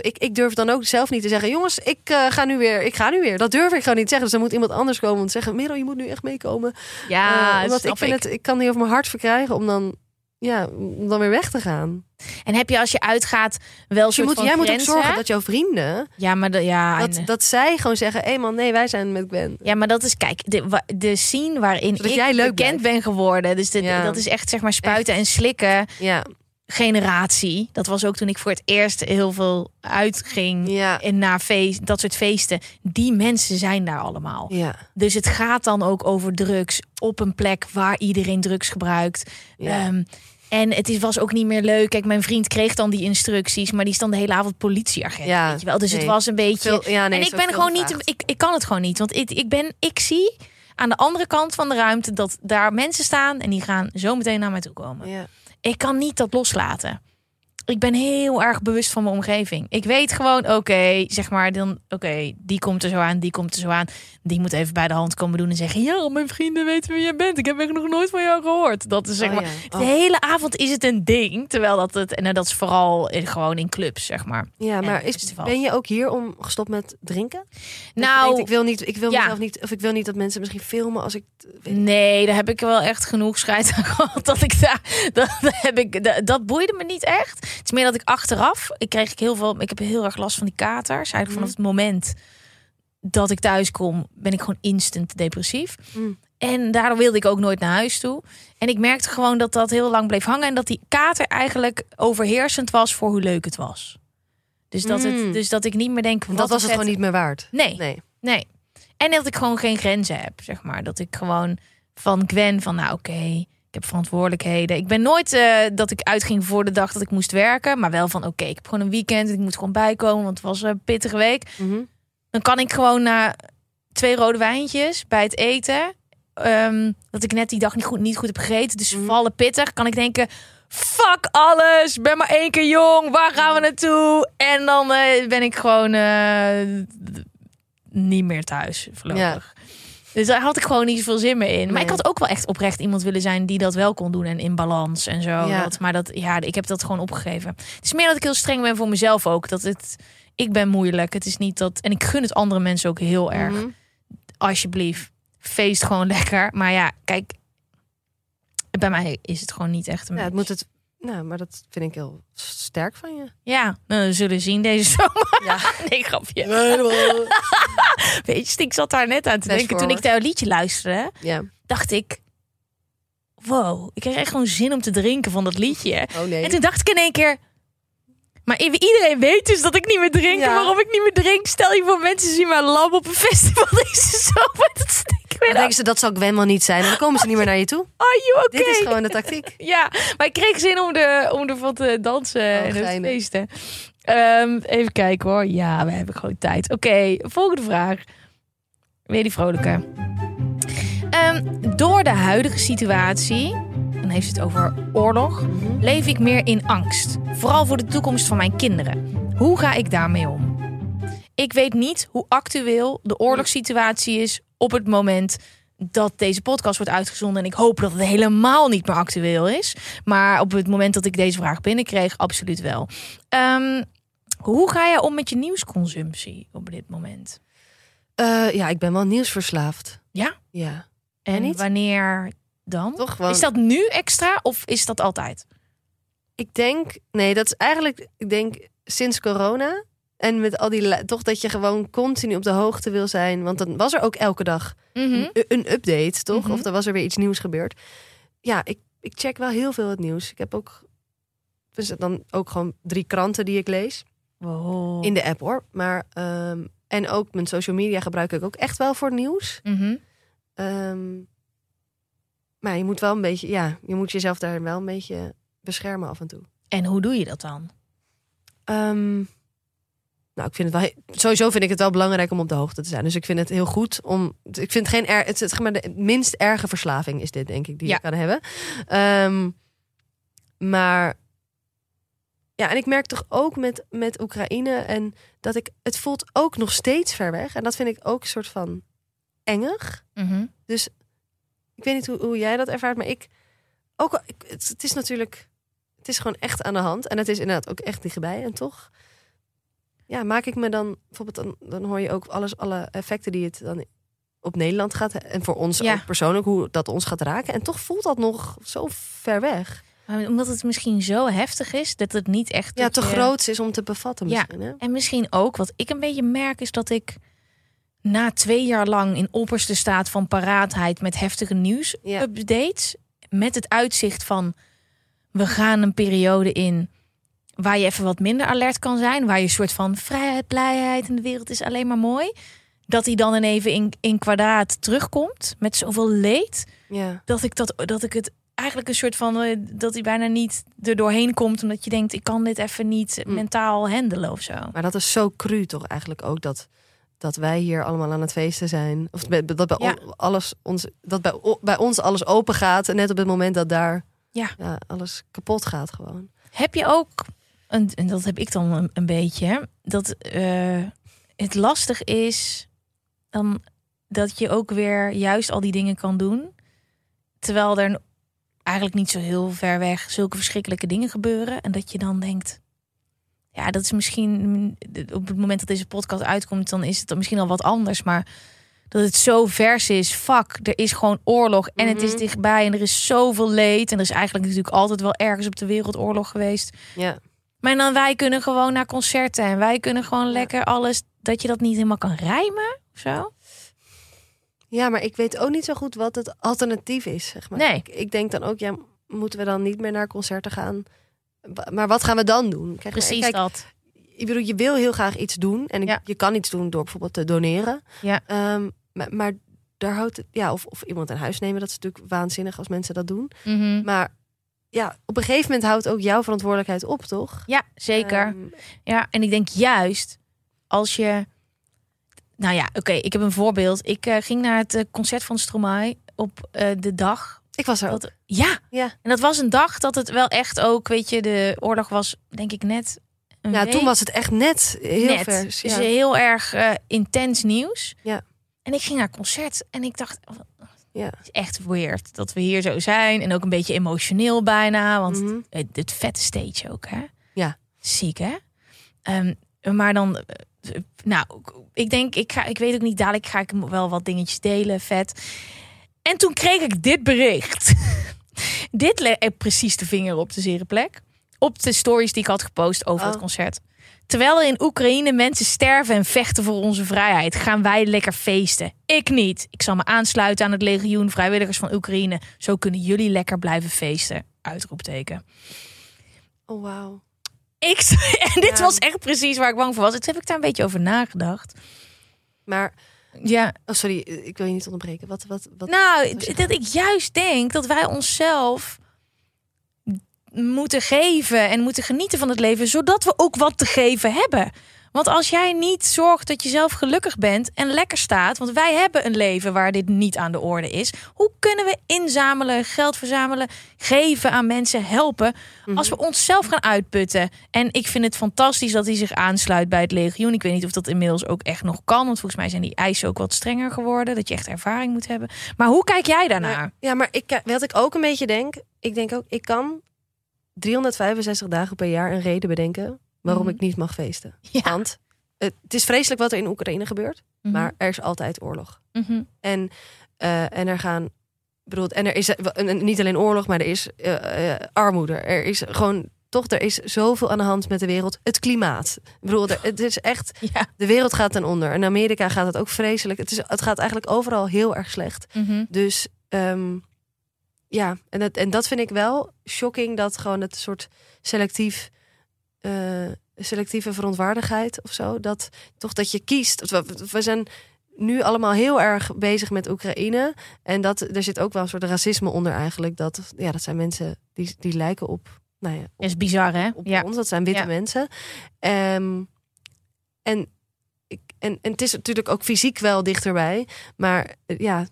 ik, ik durf dan ook zelf niet te zeggen, jongens, ik eh, ga nu weer, ik ga nu weer. Dat durf ik gewoon niet zeggen. Dus dan moet iemand anders komen en zeggen, Merel, je moet nu echt meekomen. Ja, Eh, omdat ik vind het, ik kan niet over mijn hart verkrijgen om dan, ja, om dan weer weg te gaan. En heb je als je uitgaat wel Dus je moet, jij moet ook zorgen dat jouw vrienden, Ja, maar de, ja, dat, en- dat zij gewoon zeggen, hé man, nee, wij zijn met Gwen. ja, maar dat is kijk de, de scene waarin Zodat ik jij leuk bekend ben geworden. Dus de- Ja. dat is echt zeg maar spuiten en slikken Ja, generatie. Dat was ook toen ik voor het eerst heel veel uitging ja, en naar feest, dat soort feesten. Die mensen zijn daar allemaal. ja. Dus het gaat dan ook over drugs op een plek waar iedereen drugs gebruikt. Ja. Ehm, en het is, was ook niet meer leuk. Kijk, mijn vriend kreeg dan die instructies, maar die is dan de hele avond politieagent. Ja, weet je wel. Dus het was een beetje. Veel- ja, nee, en ik ben gewoon niet, ik, ik kan het gewoon niet. Want ik, ik ben, ik zie aan de andere kant van de ruimte dat daar mensen staan en die gaan zo meteen naar mij toe komen. Ja. Ik kan niet dat loslaten. Ik ben heel erg bewust van mijn omgeving. Ik weet gewoon, oké, zeg maar, dan, oké, die komt er zo aan, die komt er zo aan. Die moet even bij de hand komen doen en zeggen: Ja, mijn vrienden weten wie jij bent. Ik heb echt nog nooit van jou gehoord. Dat is zeg Oh, maar. De Oh. hele avond is het een ding. Terwijl dat het, en dat is vooral in, gewoon in clubs, zeg maar. Ja, maar En is, ben je ook hier om gestopt met drinken? Dat Nou, denkt, ik wil niet, ik wil ja. mezelf niet, of ik wil niet dat mensen misschien filmen als ik. Nee, daar heb ik wel echt genoeg scheid aan gehad. Dat ik daar. Dat, heb ik, dat, dat boeide me niet echt. Het is meer dat ik achteraf. Ik kreeg heel veel. Ik heb heel erg last van die katers. Eigenlijk vanaf het moment dat ik thuis kom, ben ik gewoon instant depressief. Mm. En daardoor wilde ik ook nooit naar huis toe. En ik merkte gewoon dat dat heel lang bleef hangen. En dat die kater eigenlijk overheersend was voor hoe leuk het was. Dus dat, het, Mm. dus dat ik niet meer denk. Dat wat was een het gewoon niet meer waard. Nee, Nee. Nee. En dat ik gewoon geen grenzen heb, zeg maar. Dat ik gewoon van Gwen van, nou oké, ik heb verantwoordelijkheden. Ik ben nooit eh, dat ik uitging voor de dag dat ik moest werken. Maar wel van, oké, ik heb gewoon een weekend. en Ik moet gewoon bijkomen, want het was een pittige week. Mhm. Dan kan ik gewoon na twee rode wijntjes bij het eten... ehm, dat ik net die dag niet goed, niet goed heb gegeten. Dus Mhm. vallen pittig. Kan ik denken, fuck alles. Ben maar één keer jong. Waar gaan we naartoe? En dan eh, ben ik gewoon eh, niet meer thuis voorlopig. Dus daar had ik gewoon niet zoveel zin meer in. Maar Nee. ik had ook wel echt oprecht iemand willen zijn die dat wel kon doen en in balans en zo. Ja. Dat, maar dat, ja, ik heb dat gewoon opgegeven. Het is meer dat ik heel streng ben voor mezelf ook. Dat het, ik ben moeilijk. Het is niet dat, en ik gun het andere mensen ook heel erg. Mhm. Alsjeblieft, feest gewoon lekker. Maar ja, kijk, bij mij is het gewoon niet echt een Ja, het moet het. Nou, maar dat vind ik heel sterk van je. Ja, nou, we zullen zien deze zomer. Ja. Nee, grapje. Weet je, ik zat daar net aan te denken. Toen ik jouw liedje luisterde, ja. dacht ik... Wow, ik kreeg echt gewoon zin om te drinken van dat liedje. Oh nee. En toen dacht ik in één keer... Maar iedereen weet dus dat ik niet meer drink. Ja. waarom ik niet meer drink, stel je voor mensen zien mij lam op een festival deze zomer. Dat stik ik weer Dan denken ze dat zal Gwen wel niet zijn. En dan komen ze niet meer naar je toe. Are you okay? Dit is gewoon de tactiek. Ja, maar ik kreeg zin om, de, om ervan te dansen en het Oh, feesten. Ehm, even kijken hoor. Ja, we hebben gewoon tijd. Oké, volgende vraag. Weer die vrolijke. Ehm, door de huidige situatie, dan heeft het over oorlog, leef ik meer in angst. Vooral voor de toekomst van mijn kinderen. Hoe ga ik daarmee om? Ik weet niet hoe actueel de oorlogssituatie is op het moment dat deze podcast wordt uitgezonden. En ik hoop dat het helemaal niet meer actueel is. Maar op het moment dat ik deze vraag binnenkreeg, absoluut wel. Ehm, hoe ga je om met je nieuwsconsumptie op dit moment? Eh, ja, ik ben wel nieuwsverslaafd. Ja? Ja. En niet? wanneer dan? Toch gewoon. Is dat nu extra of is dat altijd? Ik denk, nee, dat is eigenlijk, ik denk sinds corona. En met al die, toch dat je gewoon continu op de hoogte wil zijn. Want dan was er ook elke dag Mhm. een, een update, toch? Mhm. Of er was er weer iets nieuws gebeurd. Ja, ik, ik check wel heel veel het nieuws. Ik heb ook, dus dan ook gewoon drie kranten die ik lees. Wow. In de app hoor. Maar, ehm, en ook mijn social media gebruik ik ook echt wel voor nieuws. Mhm. Ehm, maar je moet wel een beetje, ja, je moet jezelf daar wel een beetje beschermen af en toe. En hoe doe je dat dan? Ehm, nou, ik vind het wel, sowieso vind ik het wel belangrijk om op de hoogte te zijn. Dus ik vind het heel goed om, ik vind het geen, er, het, zeg maar de minst erge verslaving is dit, denk ik, die Ja. je kan hebben. Ehm, maar ja, en ik merk toch ook met, met Oekraïne en dat ik, het voelt ook nog steeds ver weg. En dat vind ik ook een soort van engig. Mhm. Ik weet niet hoe, hoe jij dat ervaart, maar ik ook. al- Ik, het, het is natuurlijk, het is gewoon echt aan de hand en het is inderdaad ook echt dichtbij en toch ja, maak ik me dan bijvoorbeeld dan, dan hoor je ook alles, alle effecten die het dan op Nederland gaat en voor ons Ja. ook persoonlijk hoe dat ons gaat raken. En toch voelt dat nog zo ver weg. Maar omdat het misschien zo heftig is dat het niet echt. Ja, te je- groot is om te bevatten Ja. misschien. Hè? En misschien ook, wat ik een beetje merk, is dat ik na twee jaar lang in opperste staat van paraatheid met heftige Ja. nieuws-updates, met het uitzicht van we gaan een periode in waar je even wat minder alert kan zijn, waar je een soort van vrijheid, blijheid en de wereld is alleen maar mooi, dat hij dan in even in, in kwadraat terugkomt met zoveel leed, Ja. dat ik, dat, dat ik het eigenlijk een soort van eh, dat hij bijna niet er doorheen komt, omdat je denkt ik kan dit even niet Mm. mentaal handelen of zo. Maar dat is zo cru toch eigenlijk ook dat, dat wij hier allemaal aan het feesten zijn. Of dat bij, Ja. alles ons, dat bij, bij ons alles open gaat. En net op het moment dat daar Ja. alles kapot gaat gewoon. Heb je ook, een, en dat heb ik dan een, een beetje, dat eh, het lastig is dan dat je ook weer juist al die dingen kan doen, terwijl er eigenlijk niet zo heel ver weg zulke verschrikkelijke dingen gebeuren en dat je dan denkt, ja, dat is misschien op het moment dat deze podcast uitkomt, dan is het misschien al wat anders, maar dat het zo vers is. Fuck, er is gewoon oorlog en het is Mhm. dichtbij en er is zoveel leed en er is eigenlijk natuurlijk altijd wel ergens op de wereld oorlog geweest. Ja. Maar dan wij kunnen gewoon naar concerten en wij kunnen gewoon lekker alles dat je dat niet helemaal kan rijmen of zo. ja, maar ik weet ook niet zo goed wat het alternatief is. Zeg maar. Nee. Ik, ik denk dan ook, ja, moeten we dan niet meer naar concerten gaan? Maar wat gaan we dan doen? Kijk, Precies kijk, dat. ik bedoel, je wil heel graag iets doen. En Ja. je kan iets doen door bijvoorbeeld te doneren. Ja. Ehm, maar, maar daar houdt het, ja, of, of iemand in huis nemen, dat is natuurlijk waanzinnig als mensen dat doen. Mhm. Maar ja, op een gegeven moment houdt ook jouw verantwoordelijkheid op, toch? Ja, zeker. Ehm, Ja, en ik denk juist als je. Nou ja, oké, ik heb een voorbeeld. Ik eh, ging naar het eh, concert van Stromae op eh, de dag. Ik was er ook. Dat, ja. Ja. en dat was een dag dat het wel echt ook, weet je, de oorlog was, denk ik, net. Een Ja, week toen was het echt net heel net. vers. Dus Ja. heel erg eh, intens nieuws. Ja. En ik ging naar concert en ik dacht, oh, Ja. het is echt weird dat we hier zo zijn. En ook een beetje emotioneel bijna, want Mhm. het, het vette stage ook, hè? Ja. Ziek, hè? Ehm, maar dan, eh, nou, ik denk, ik, ga, ik weet ook niet, dadelijk ga ik hem wel wat dingetjes delen, vet. En toen kreeg ik dit bericht. dit legde precies de vinger op de zere plek. Op de stories die ik had gepost over het Oh. concert. Terwijl er in Oekraïne mensen sterven en vechten voor onze vrijheid, gaan wij lekker feesten. Ik niet. Ik zal me aansluiten aan het legioen vrijwilligers van Oekraïne. Zo kunnen jullie lekker blijven feesten. Uitroepteken. Oh, wauw. Ik, en dit Ja. was echt precies waar ik bang voor was. Toen heb ik daar een beetje over nagedacht. Maar, Ja, oh, sorry, ik wil je niet onderbreken. Wat, wat, wat? nou, wat- dat ik juist denk dat wij onszelf moeten geven en moeten genieten van het leven, zodat we ook wat te geven hebben. Want als jij niet zorgt dat je zelf gelukkig bent en lekker staat, want wij hebben een leven waar dit niet aan de orde is, hoe kunnen we inzamelen, geld verzamelen, geven aan mensen, helpen, als we onszelf gaan uitputten? En ik vind het fantastisch dat hij zich aansluit bij het legioen. Ik weet niet of dat inmiddels ook echt nog kan, want volgens mij zijn die eisen ook wat strenger geworden, dat je echt ervaring moet hebben. Maar hoe kijk jij daarnaar? Maar- ja, maar ik, wat ik ook een beetje denk, ik denk ook, ik kan 365 dagen per jaar een reden bedenken waarom Mhm. ik niet mag feesten. Ja. Want het, het is vreselijk wat er in Oekraïne gebeurt, Mhm. maar er is altijd oorlog. Mhm. En, eh, en er gaan, bedoel, en er is eh, niet alleen oorlog, maar er is eh, armoede. Er is gewoon, toch, er is zoveel aan de hand met de wereld. Het klimaat. Ik bedoel, er- het is echt, Ja. de wereld gaat ten onder. In Amerika gaat het ook vreselijk. Het, is, het gaat eigenlijk overal heel erg slecht. Dus ehm, ja, en dat, en dat vind ik wel shocking dat gewoon het soort selectief, eh, selectieve verontwaardigheid of zo. Dat toch dat je kiest. We, we zijn nu allemaal heel erg bezig met Oekraïne. En dat, er zit ook wel een soort racisme onder eigenlijk. Dat, ja, dat zijn mensen die, die lijken op, nou ja, op, is bizar, hè? op Ja. ons. Dat zijn witte Ja. mensen. Ehm, en, ik, en, en het is natuurlijk ook fysiek wel dichterbij. Maar eh, ja,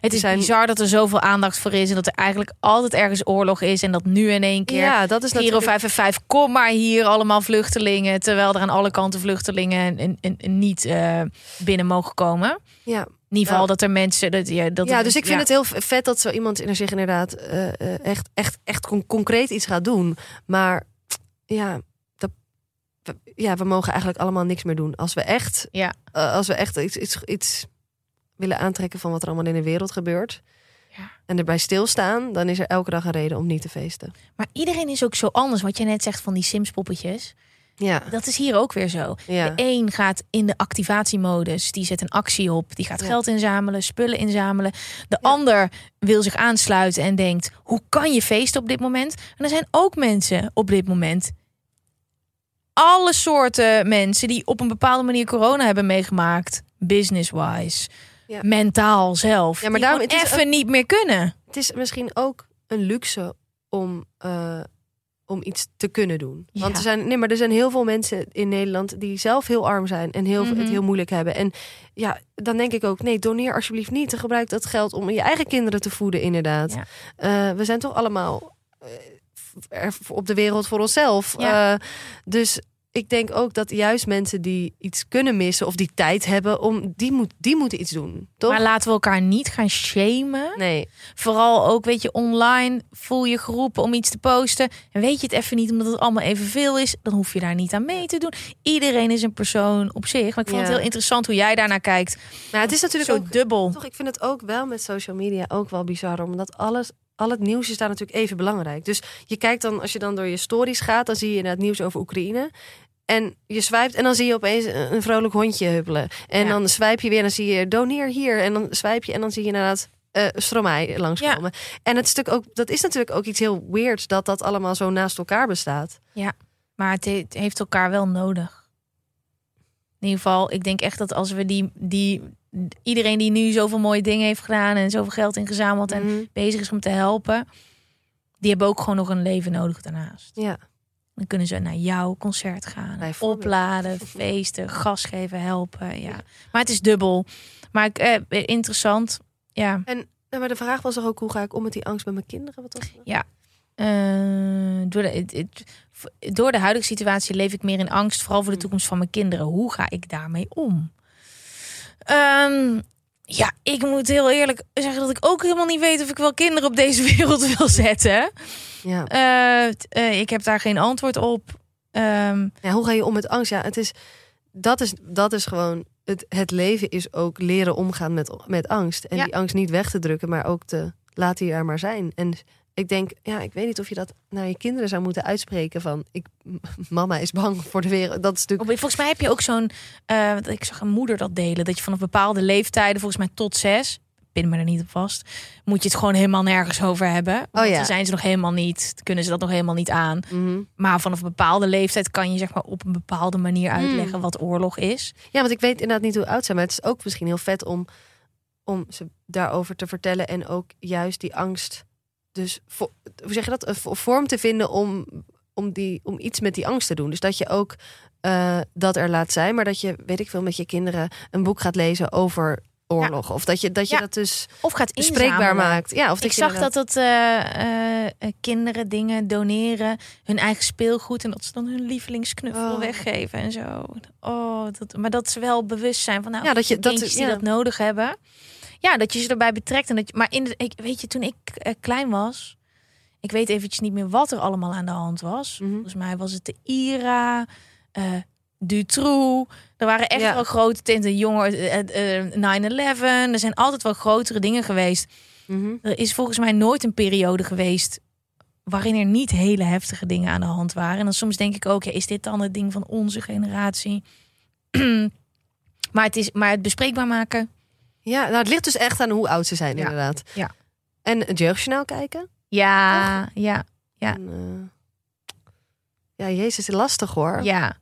Het is zijn- bizar dat er zoveel aandacht voor is en dat er eigenlijk altijd ergens oorlog is en dat nu in één keer ja dat is Giro natuurlijk... 5 en 5, kom maar hier allemaal vluchtelingen, terwijl er aan alle kanten vluchtelingen en, en, en niet eh, binnen mogen komen. Ja, In ieder geval Ja. dat er mensen dat ja, dat ja dus ik vind ja. het heel vet dat zo iemand in zich inderdaad eh, eh, echt, echt, echt con- concreet iets gaat doen. Maar ja, ja, we mogen eigenlijk allemaal niks meer doen. Als we echt, Ja. als we echt iets, iets, iets willen aantrekken van wat er allemaal in de wereld gebeurt. Ja. En erbij stilstaan, dan is er elke dag een reden om niet te feesten. Maar iedereen is ook zo anders. Wat je net zegt van die Sims poppetjes. Ja, Dat is hier ook weer zo. ja. De een gaat in de activatiemodus. Die zet een actie op. Die gaat Ja. geld inzamelen, spullen inzamelen. De ander wil zich aansluiten en denkt... hoe kan je feesten op dit moment? En er zijn ook mensen op dit moment... alle soorten mensen die op een bepaalde manier corona hebben meegemaakt. Business-wise. Ja. Mentaal zelf. Ja, maar daarom- het even niet meer kunnen. Het is misschien ook een luxe om, eh, om iets te kunnen doen. Want Ja. er zijn, nee, maar er zijn heel veel mensen in Nederland die zelf heel arm zijn en heel, Mhm. het heel moeilijk hebben. En ja, dan denk ik ook, nee, doneer alsjeblieft niet. Gebruik dat geld om je eigen kinderen te voeden, inderdaad. Eh, we zijn toch allemaal eh, op de wereld voor onszelf. Ja. Dus ik denk ook dat juist mensen die iets kunnen missen of die tijd hebben, om, die, moet, die moeten iets doen. Toch? Maar laten we elkaar niet gaan shamen. nee. Vooral ook, weet je, online voel je geroepen om iets te posten. En weet je het even niet, omdat het allemaal evenveel is, dan hoef je daar niet aan mee te doen. Iedereen is een persoon op zich. Maar ik vond het heel interessant hoe jij daarnaar kijkt. Maar het is natuurlijk Zo ook dubbel. Toch, ik vind het ook wel met social media ook wel bizar, omdat alles, al het nieuws is daar natuurlijk even belangrijk. Dus je kijkt dan, als je dan door je stories gaat, dan zie je het nieuws over Oekraïne. En je swipt en dan zie je opeens een vrolijk hondje huppelen. En Ja. dan swipe je weer en dan zie je doneer hier. En dan swipe je en dan zie je inderdaad eh Stromae langskomen. En het stuk ook, dat is natuurlijk ook iets heel weirds dat dat allemaal zo naast elkaar bestaat. Maar het, he- het heeft elkaar wel nodig. In ieder geval, ik denk echt dat als we die, die iedereen die nu zoveel mooie dingen heeft gedaan en zoveel geld ingezameld en Mhm. bezig is om te helpen, die hebben ook gewoon nog een leven nodig daarnaast. Ja, Dan kunnen ze naar jouw concert gaan. Opladen, feesten, gas geven, helpen. Ja. Maar het is dubbel. Maar ik, eh, interessant. Ja. en, en maar de vraag was toch ook, hoe ga ik om met die angst bij mijn kinderen? Wat was het? Eh, door, de, door de huidige situatie leef ik meer in angst. Vooral voor de toekomst van mijn kinderen. Hoe ga ik daarmee om? Ehm, ja, ik moet heel eerlijk zeggen dat ik ook helemaal niet weet of ik wel kinderen op deze wereld wil zetten. Ja. Eh, eh, ik heb daar geen antwoord op. Ehm, Ja, hoe ga je om met angst? Ja, het is, dat, is, dat is gewoon. Het, het leven is ook leren omgaan met, met angst. En Ja. die angst niet weg te drukken, maar ook te laten die er maar zijn. En ik denk, ja, ik weet niet of je dat naar je kinderen zou moeten uitspreken van ik, mama is bang voor de wereld. Dat is natuurlijk. Volgens mij heb je ook zo'n. want ik zag een moeder dat delen. Dat je vanaf bepaalde leeftijden, volgens mij tot zes. Pin me er niet op vast. Moet je het gewoon helemaal nergens over hebben. Want ja. dan zijn ze nog helemaal niet. Kunnen ze dat nog helemaal niet aan. Mhm. Maar vanaf een bepaalde leeftijd kan je zeg maar op een bepaalde manier uitleggen Mm. wat oorlog is. Ja, want ik weet inderdaad niet hoe oud ze zijn, maar het is ook misschien heel vet om, om ze daarover te vertellen en ook juist die angst. Dus vo- hoe zeg je dat? Een vo- vorm te vinden om, om, die, om iets met die angst te doen. Dus dat je ook eh, dat er laat zijn, maar dat je, weet ik veel, met je kinderen een boek gaat lezen over oorlog. Of dat je dat, je Ja. dat dus Of gaat bespreekbaar maakt. Ja, of Ik dat zag inderdaad- dat het eh, eh, kinderen dingen doneren, hun eigen speelgoed en dat ze dan hun lievelingsknuffel Oh. weggeven en zo. Oh, dat, maar dat ze wel bewust zijn van nou, Ja, dat je- dat- kindjes die ja. dat nodig hebben. Ja, dat je ze erbij betrekt en dat je, maar in de, ik weet je toen ik eh, klein was, ik weet eventjes niet meer wat er allemaal aan de hand was. Mhm. Volgens mij was het de IRA, eh Dutroux. Er waren echt Ja. wel grote eh, eh, 9/11. Er zijn altijd wel grotere dingen geweest. Mhm. Er is volgens mij nooit een periode geweest waarin er niet hele heftige dingen aan de hand waren. En dan soms denk ik ook, ja, is dit dan het ding van onze generatie? maar, het is, maar het bespreekbaar maken. Ja, nou, het ligt dus echt aan hoe oud ze zijn, inderdaad. Ja. En het jeugdjournaal kijken. Ja, ja, Ja. En, eh, ja, jezus, lastig hoor. ja.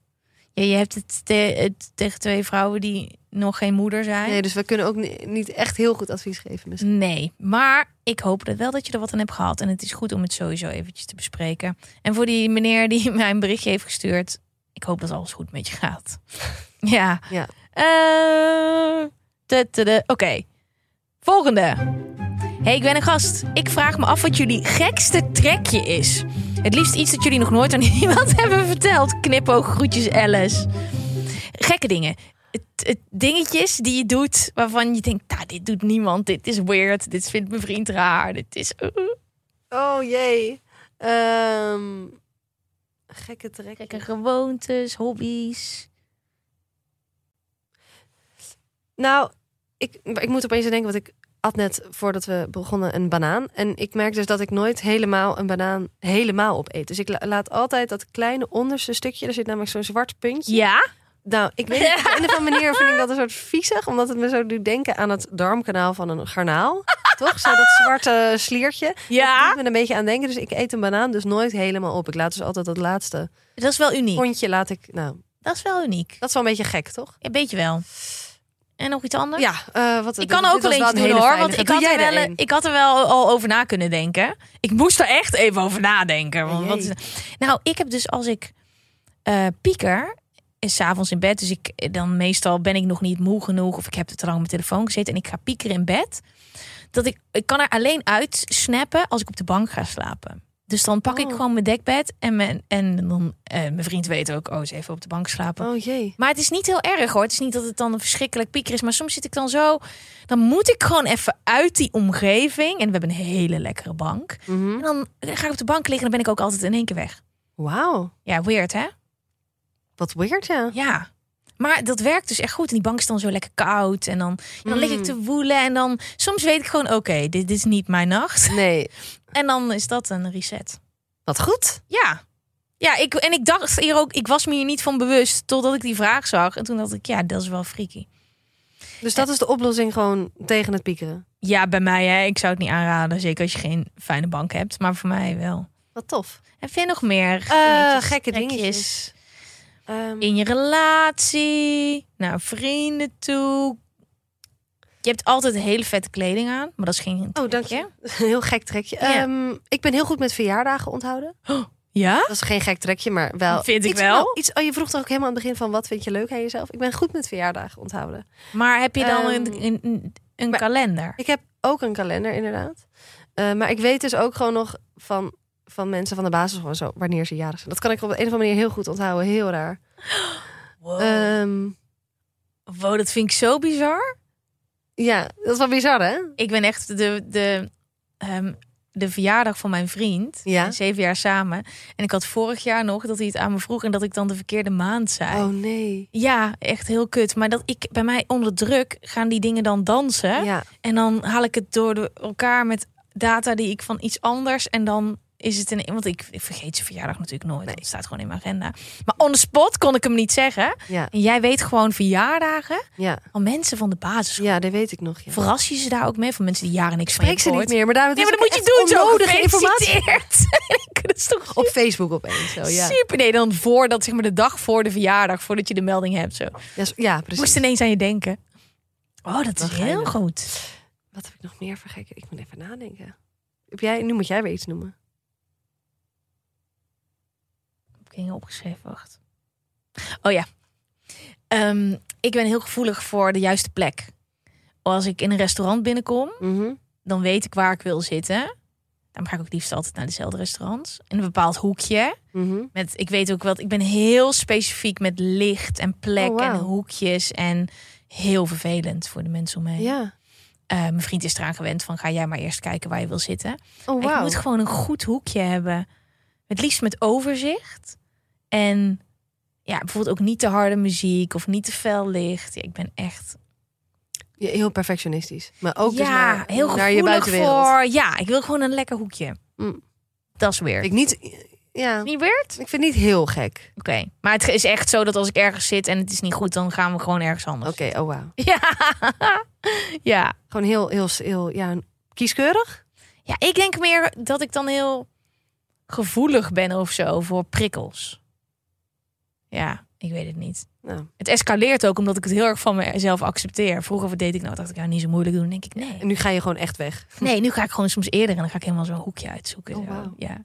ja je hebt het, te- het tegen twee vrouwen die nog geen moeder zijn. Nee, dus we kunnen ook ni- niet echt heel goed advies geven. Misschien. Nee, maar ik hoop dat wel dat je er wat aan hebt gehad. En het is goed om het sowieso eventjes te bespreken. En voor die meneer die mij een berichtje heeft gestuurd. Ik hoop dat alles goed met je gaat. ja. Ja. Eh, Oké. Volgende. Hey, ik ben een gast. Ik vraag me af wat jullie gekste trekje is. Het liefst iets dat jullie nog nooit aan iemand hebben verteld. Knipoog, groetjes Alice. Gekke dingen. Het, het dingetjes die je doet waarvan je denkt, nou, dit doet niemand. Dit is weird. Dit vindt mijn vriend raar. Dit is... uh, uh. Oh jee. Ehm, gekke trek. Gekke gewoontes, hobby's. Nou, ik, ik moet opeens denken, want ik at net voordat we begonnen een banaan. En ik merk dus dat ik nooit helemaal een banaan helemaal opeet. Dus ik la- laat altijd dat kleine onderste stukje, er zit namelijk zo'n zwart puntje. Ja? Nou, ik weet niet, op de een of andere manier vind ik dat een soort viezig, omdat het me zo doet denken aan het darmkanaal van een garnaal. Toch? Zo dat zwarte sliertje. Ja? doet me een beetje aan denken. Dus ik eet een banaan dus nooit helemaal op. Ik laat dus altijd dat laatste Dat is wel uniek. pondje laat ik. Nou, Dat is wel uniek. dat is wel een beetje gek, toch? Een beetje wel. En nog iets anders? Ja, eh, wat Ik kan dit ook wel was eentje een doen hoor. Want ik had, er wel, ik had er wel al over na kunnen denken. Ik moest er echt even over nadenken. Want wat is, nou, ik heb dus als ik eh pieker, is 's avonds in bed. Dus ik, dan meestal ben ik nog niet moe genoeg. Of ik heb te lang op mijn telefoon gezeten. En ik ga piekeren in bed. Dat ik, ik kan er alleen uit snappen als ik op de bank ga slapen. Dus dan pak ik Oh. gewoon mijn dekbed. En, mijn, en dan, eh, mijn vriend weet ook, oh, ze even op de bank slapen. Oh jee. Maar het is niet heel erg hoor. Het is niet dat het dan een verschrikkelijk pieker is. Maar soms zit ik dan zo. Dan moet ik gewoon even uit die omgeving. En we hebben een hele lekkere bank. Mhm. En dan ga ik op de bank liggen. En dan ben ik ook altijd in één keer weg. Wauw. Ja, weird hè? Wat weird, ja. Ja. Maar dat werkt dus echt goed. En die bank is dan zo lekker koud. En dan, dan lig ik Mm. te woelen. En dan soms weet ik gewoon: oké, dit, dit is niet mijn nacht. Nee. En dan is dat een reset. Wat goed. Ja. Ja, ik, en ik dacht hier ook, ik was me hier niet van bewust totdat ik die vraag zag. En toen dacht ik, ja, dat is wel freaky. Dus dat is de oplossing gewoon tegen het piekeren. Ja, bij mij, hè. ik zou het niet aanraden. Zeker als je geen fijne bank hebt. Maar voor mij wel. Wat tof. Heb jij nog meer Eh, dingetjes, gekke dingetjes. Ehm, In je relatie, naar vrienden toe. Je hebt altijd hele vette kleding aan. Maar dat is geen oh, dank je. Heel gek trekje. Ja. Ehm, ik ben heel goed met verjaardagen onthouden. Ja? Dat is geen gek trekje, maar wel. Vind ik iets, wel. nou, iets, oh, je vroeg toch ook helemaal aan het begin van wat vind je leuk aan jezelf? Ik ben goed met verjaardagen onthouden. Maar heb je dan Ehm, een, een, een, een maar- kalender? Ik heb ook een kalender, inderdaad. Eh, maar ik weet dus ook gewoon nog van, van mensen van de en zo, wanneer ze jarig zijn. Dat kan ik op een of andere manier heel goed onthouden. Heel raar. Wow. Ehm, wow, dat vind ik zo bizar. Ja, dat is wel bizar, hè? Ik ben echt de, de, ehm, de verjaardag van mijn vriend. Ja. Zeven jaar samen. En ik had vorig jaar nog dat hij het aan me vroeg en dat ik dan de verkeerde maand zei. Oh nee. Ja, echt heel kut. Maar dat ik bij mij onder druk gaan die dingen dan dansen. Ja. En dan haal ik het door de, elkaar met data die ik van iets anders. En dan is het een. Want ik, ik vergeet zijn verjaardag natuurlijk nooit. Het staat gewoon in mijn agenda. Maar on the spot kon ik hem niet zeggen. Ja. En jij weet gewoon verjaardagen Ja. van mensen van de basis. ja, dat weet ik nog. Ja. Verras je ze daar ook mee? Van mensen die jaren niks van Spreek je ze niet meer, maar daarom Nee, maar is dat moet je doen zo. onnodige informatie. Dat is toch Op Facebook opeens zo, ja. super. Nee, dan voor dat zeg maar de dag voor de verjaardag, voordat je de melding hebt. Zo. Ja, ja precies. Moest ineens aan je denken. Oh, dat is heel goed. Wat heb ik nog meer vergeken? Ik moet even nadenken. Heb jij, nu moet jij weer iets noemen. Heb ik dingen opgeschreven? Wacht. Oh ja. Ehm, ik ben heel gevoelig voor de juiste plek. Als ik in een restaurant binnenkom, Mhm. dan weet ik waar ik wil zitten. Dan ga ik ook liefst altijd naar dezelfde restaurants. In een bepaald hoekje. Mhm. Met, ik weet ook wat, ik ben heel specifiek met licht en plek Oh, en hoekjes. En heel vervelend voor de mensen om me heen. Ja. Eh, mijn vriend is eraan gewend van ga jij maar eerst kijken waar je wil zitten. Oh, Ik moet gewoon een goed hoekje hebben. Het liefst met overzicht. En ja, bijvoorbeeld ook niet te harde muziek of niet te fel licht. Ja, ik ben echt Ja, heel perfectionistisch. Maar ook dus ja, naar, heel naar je buitenwereld. voor. Ja, ik wil gewoon een lekker hoekje. Mm. Dat is weird. Ik niet... Ja, Niet weird? ik vind het niet heel gek. Oké, maar het is echt zo dat als ik ergens zit en het is niet goed, dan gaan we gewoon ergens anders. Oké, oh wauw. Ja. ja. Gewoon heel, heel, heel, ja, kieskeurig? Ja, ik denk meer dat ik dan heel gevoelig ben of zo voor prikkels. Ja, ik weet het niet. Nou, Het escaleert ook omdat ik het heel erg van mezelf accepteer. Vroeger deed ik nou, dacht ik, ja, niet zo moeilijk doen. Denk ik, nee. en nu ga je gewoon echt weg. Nee, nu ga ik gewoon soms eerder en dan ga ik helemaal zo'n hoekje uitzoeken. Oh. Ja.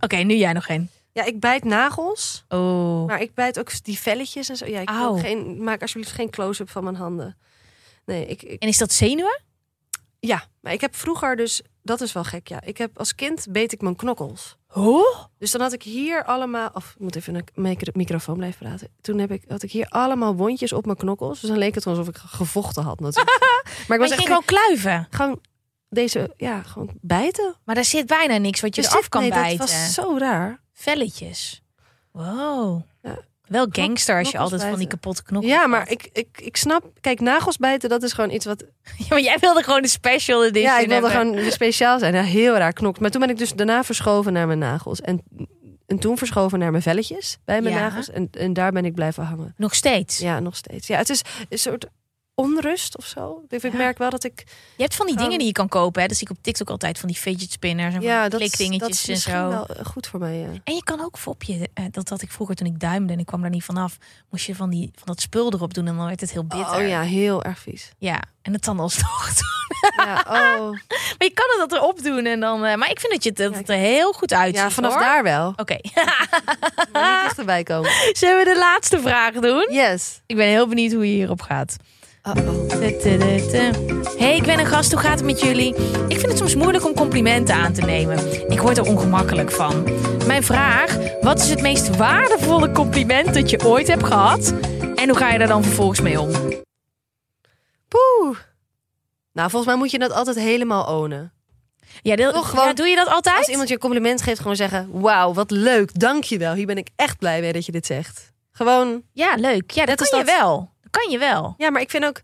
Oké, nu jij nog een. Ja, ik bijt nagels. Oh. Maar ik bijt ook die velletjes en zo. Ja, ik wil geen, maak alsjeblieft geen close-up van mijn handen. Nee, ik, ik, En is dat zenuwen? ja, maar ik heb vroeger dus... Dat is wel gek, ja. Ik heb als kind beet ik mijn knokkels. Oh? Dus dan had ik hier allemaal... Of ik moet even een micro- microfoon blijven praten. Toen heb ik, had ik hier allemaal wondjes op mijn knokkels. Dus dan leek het alsof ik gevochten had natuurlijk. maar ik was je echt ging gewoon kluiven. gewoon deze... Ja, gewoon bijten. Maar daar zit bijna niks wat je Dus eraf dit- kan nee, bijten. Dat was zo raar. Velletjes. Wow. Wel gangster als je altijd van die kapotte knokkels Ja, maar ik, ik, ik snap... Kijk, nagels bijten, dat is gewoon iets wat... Ja, maar jij wilde gewoon een special edition Ja, ik wilde hebben. gewoon speciaal zijn. Ja, heel raar knokt. Maar toen ben ik dus daarna verschoven naar mijn nagels. En, en toen verschoven naar mijn velletjes bij mijn Ja. nagels. En, en daar ben ik blijven hangen. Nog steeds. Ja, nog steeds. Ja, het is een soort onrust of zo. Ik Ja. merk wel dat ik... Je hebt van die Gewoon- dingen die je kan kopen. Hè? Dat zie ik op TikTok altijd. Van die fidget spinners en van Ja, dat, klikdingetjes dat is en zo. wel eh, goed voor mij, ja. En je kan ook fopje. eh, dat had ik vroeger toen ik duimde en ik kwam daar niet vanaf. Moest je van, die, van dat spul erop doen en dan werd het heel bitter. Oh ja, heel erg vies. Ja, en het dan alsnog doen. Ja, oh. Maar je kan het dat erop doen en dan... eh, maar ik vind dat, je, het- dat het er heel goed uitziet, ja vanaf hoor. daar wel. Oké. Maar niet dichterbij komen. Zullen we de laatste vraag doen? Yes. Ik ben heel benieuwd hoe je hierop gaat. Uh-oh. Hey, ik ben een gast. Hoe gaat het met jullie? Ik vind het soms moeilijk om complimenten aan te nemen. Ik word er ongemakkelijk van. Mijn vraag: wat is het meest waardevolle compliment dat je ooit hebt gehad? En hoe ga je daar dan vervolgens mee om? Poeh. Nou, volgens mij moet je dat altijd helemaal ownen. Ja, deel- Toch gewoon- ja, doe je dat altijd? Als iemand je een compliment geeft, gewoon zeggen... Wauw, wat leuk, dankjewel. Hier ben ik echt blij mee dat je dit zegt. Gewoon, Ja, leuk. Ja, dat Net kan als je dat- wel. Kan je wel. ja, maar ik vind ook...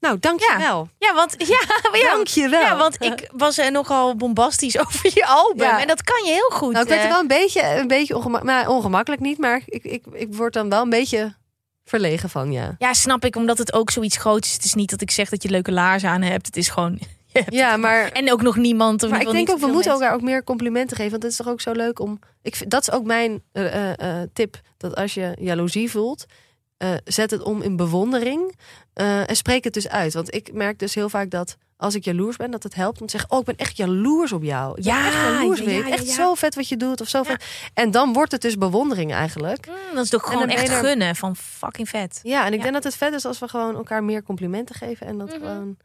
Nou, dankjewel. Ja, want ja, maar ja, Dankjewel. ja, want ik was er nogal bombastisch over je album Ja. en dat kan je heel goed. Nou, ik werd er wel een beetje, een beetje ongemakkelijk... Nou, ongemakkelijk niet, maar ik, ik, ik word dan wel een beetje verlegen van, ja. Ja, snap ik, omdat het ook zoiets groots is. Het is niet dat ik zeg dat je leuke laarzen aan hebt. Het is gewoon. Ja, maar... En ook nog niemand. Of Maar ik denk ook, we moeten elkaar ook meer complimenten geven. Want het is toch ook zo leuk om... Ik vind, dat is ook mijn eh, eh, eh, tip. Dat als je jaloezie voelt, eh, zet het om in bewondering. eh, en spreek het dus uit. Want ik merk dus heel vaak dat als ik jaloers ben, dat het helpt om te zeggen... Oh, ik ben echt jaloers op jou. Ik ben Ja, echt jaloers ja, ja, ja, Echt ja. zo vet wat je doet. Of zo vet. En dan wordt het dus bewondering eigenlijk. Mm, dat is toch gewoon echt ben er- gunnen van fucking vet. Ja, en ik Ja. denk dat het vet is als we gewoon elkaar meer complimenten geven. En dat Mhm. gewoon...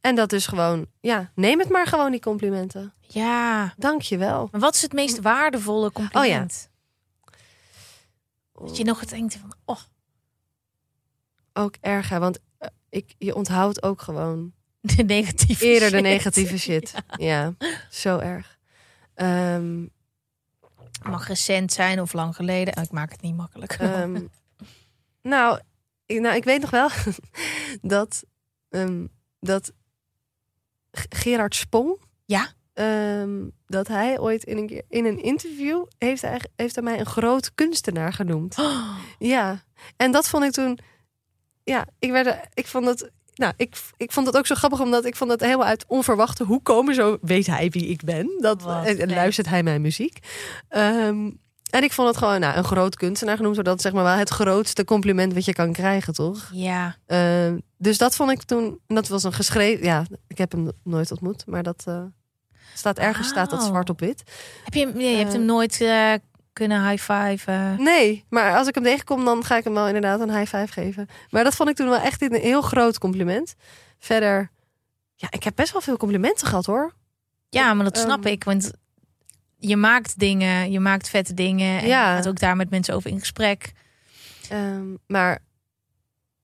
En dat dus gewoon... Ja, neem het maar gewoon, die complimenten. Ja. Dank je wel. Maar wat is het meest waardevolle compliment? Dat je nog het denkt van, oh, ook erger, want eh, ik, je onthoudt ook gewoon de negatieve eerder de negatieve shit. Ja, zo erg. Ehm, mag recent zijn of lang geleden. Oh, ik maak het niet makkelijk. ehm, nou, ik, nou, ik weet nog wel dat, ehm, dat Gerard Spong, Ja? dat hij ooit in een, keer, in een interview heeft hij, heeft hij mij een groot kunstenaar genoemd. Oh, Ja, en dat vond ik toen. Ja, ik, werd, er- ik vond het. Nou, ik, ik vond het ook zo grappig, omdat ik vond het helemaal uit onverwachte hoe komen. Zo weet hij wie ik ben. Dat, Wat en, luistert hij mijn muziek. Ehm, en ik vond het gewoon nou, een groot kunstenaar genoemd. Zodat zeg maar wel het grootste compliment wat je kan krijgen, toch? ja. Ehm, dus dat vond ik toen. En dat was een geschreven. Ja, ik heb hem nooit ontmoet, maar dat eh, staat ergens staat dat Wauw. zwart op wit. Heb je, nee, je hebt Eh. hem nooit eh, kunnen high-five? Nee, maar als ik hem tegenkom, dan ga ik hem wel inderdaad een high five geven. Maar dat vond ik toen wel echt een heel groot compliment. Verder, ja, ik heb best wel veel complimenten gehad hoor. Ja, maar dat snap Ehm. ik. Want je maakt dingen, je maakt vette dingen. En Ja. je gaat ook daar met mensen over in gesprek. Ehm, maar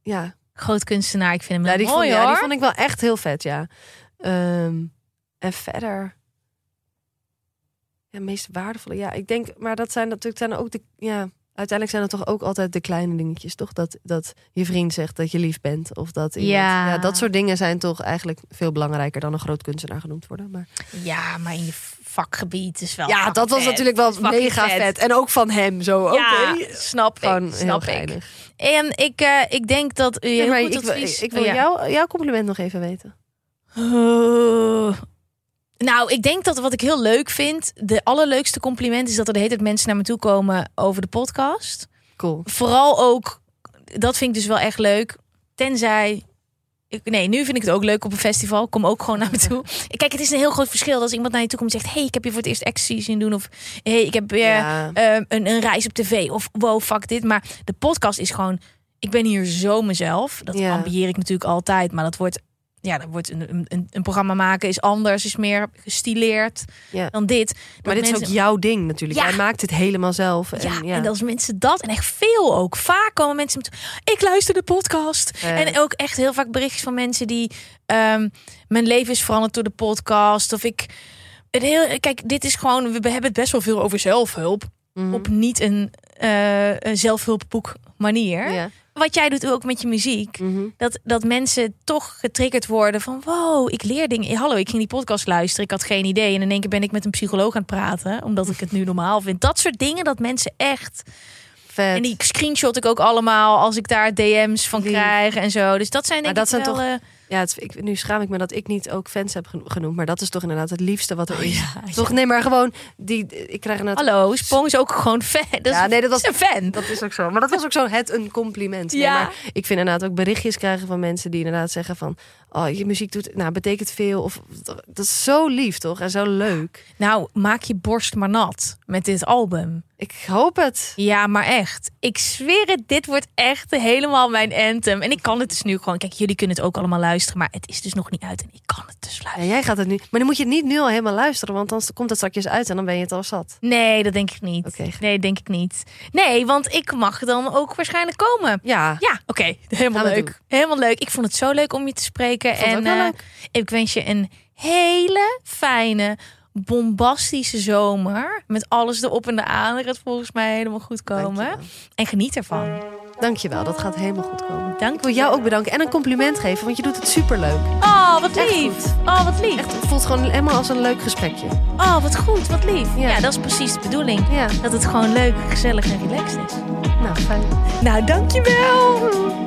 ja, Groot kunstenaar, ik vind hem ja, die, vond, mooi ja, hoor. die vond ik wel echt heel vet, ja. Ehm, en verder, ja, meest waardevolle, ja, ik denk, maar dat zijn natuurlijk zijn ook de, ja, uiteindelijk zijn het toch ook altijd de kleine dingetjes, toch? Dat, dat je vriend zegt dat je lief bent, of dat iemand, Ja. ja, dat soort dingen zijn toch eigenlijk veel belangrijker dan een groot kunstenaar genoemd worden. Maar Ja, maar in je vakgebied is wel. ja, dat was vet. natuurlijk wel mega vet. en ook van hem zo. Ja, Oké, snap gewoon ik. heel Snap ik. En ik, eh, ik denk dat u goed ik, wil- advies... ik wil Oh, ja. jou, jouw compliment nog even weten. Oh. Nou, ik denk dat wat ik heel leuk vind, de allerleukste compliment is dat er de hele tijd mensen naar me toe komen over de podcast. Cool. Vooral ook, dat vind ik dus wel echt leuk. Tenzij, ik, nee, nu vind ik het ook leuk op een festival. Kom ook gewoon naar me toe. Kijk, het is een heel groot verschil als iemand naar je toe komt en zegt: hey, ik heb je voor het eerst ecstasy zien doen. Of hey, ik heb weer Ja. eh, een, een reis op tv. Of wow, fuck dit. Maar de podcast is gewoon, ik ben hier zo mezelf. Dat Ja. ambieer ik natuurlijk altijd. Maar dat wordt, ja, dat wordt een, een, een programma maken is anders, is meer gestileerd Ja. dan dit. Dat Maar dit is ook jouw ding natuurlijk. Ja. Jij maakt het helemaal zelf. En, ja, ja, en als mensen dat, en echt veel ook. Vaak komen mensen met, ik luister de podcast. En ook echt heel vaak berichtjes van mensen die, ehm, mijn leven is veranderd door de podcast. Of ik, het heel, kijk, dit is gewoon, we hebben het best wel veel over zelfhulp. Mhm. Op niet een een zelfhulpboek manier. Wat jij doet ook met je muziek. Mhm. Dat, dat mensen toch getriggerd worden van wow, ik leer dingen. Hallo, ik ging die podcast luisteren. Ik had geen idee. En in één keer ben ik met een psycholoog aan het praten. Omdat ik het nu normaal vind. Dat soort dingen dat mensen echt. Vet. En die screenshot ik ook allemaal als ik daar DM's van Lief. krijg en zo. Dus dat zijn denk Maar dat ik zijn wel, toch- eh, Ja, het, ik, nu schaam ik me dat ik niet ook fans heb geno- genoemd. Maar dat is toch inderdaad het liefste wat er Oh, is. ja, Toch? ja. Nee, maar gewoon... Die, ik krijg inderdaad... Hallo, Spong is ook gewoon fan. Dat Ja, nee, dat was- een fan. Dat is ook zo. Maar dat was ook zo het een compliment. Nee, Ja. maar ik vind inderdaad ook berichtjes krijgen van mensen die inderdaad zeggen van... Oh, je muziek doet, nou, betekent veel. Of, dat is zo lief, toch? En zo leuk. Nou, maak je borst maar nat met dit album. Ik hoop het. Ja, maar echt. Ik zweer het, dit wordt echt helemaal mijn anthem. En ik kan het dus nu gewoon... Kijk, jullie kunnen het ook allemaal luisteren, maar het is dus nog niet uit. En ik kan het dus Ja, luisteren. jij gaat het nu... Maar dan moet je het niet nu al helemaal luisteren. Want dan komt het straks uit en dan ben je het al zat. Nee, dat denk ik niet. Oké. Nee, denk ik niet. Nee, want ik mag dan ook waarschijnlijk komen. Ja. Ja, oké. Helemaal Gaan we leuk. doen. Helemaal leuk. Ik vond het zo leuk om je te spreken. en eh, ik wens je een hele fijne, bombastische zomer. Met alles erop en aan. Dat gaat volgens mij helemaal goed komen. Dankjewel. En geniet ervan. Dankjewel, dat gaat helemaal goed komen. Dank Ik wil jou ook bedanken en een compliment geven, want je doet het superleuk. Oh, wat lief. Oh, wat lief. Echt, het voelt gewoon helemaal als een leuk gesprekje. Oh, wat goed. Wat lief. Ja. Ja. dat is precies de bedoeling. Ja, Dat het gewoon leuk, gezellig en relaxed is. nou fijn. Nou, dankjewel.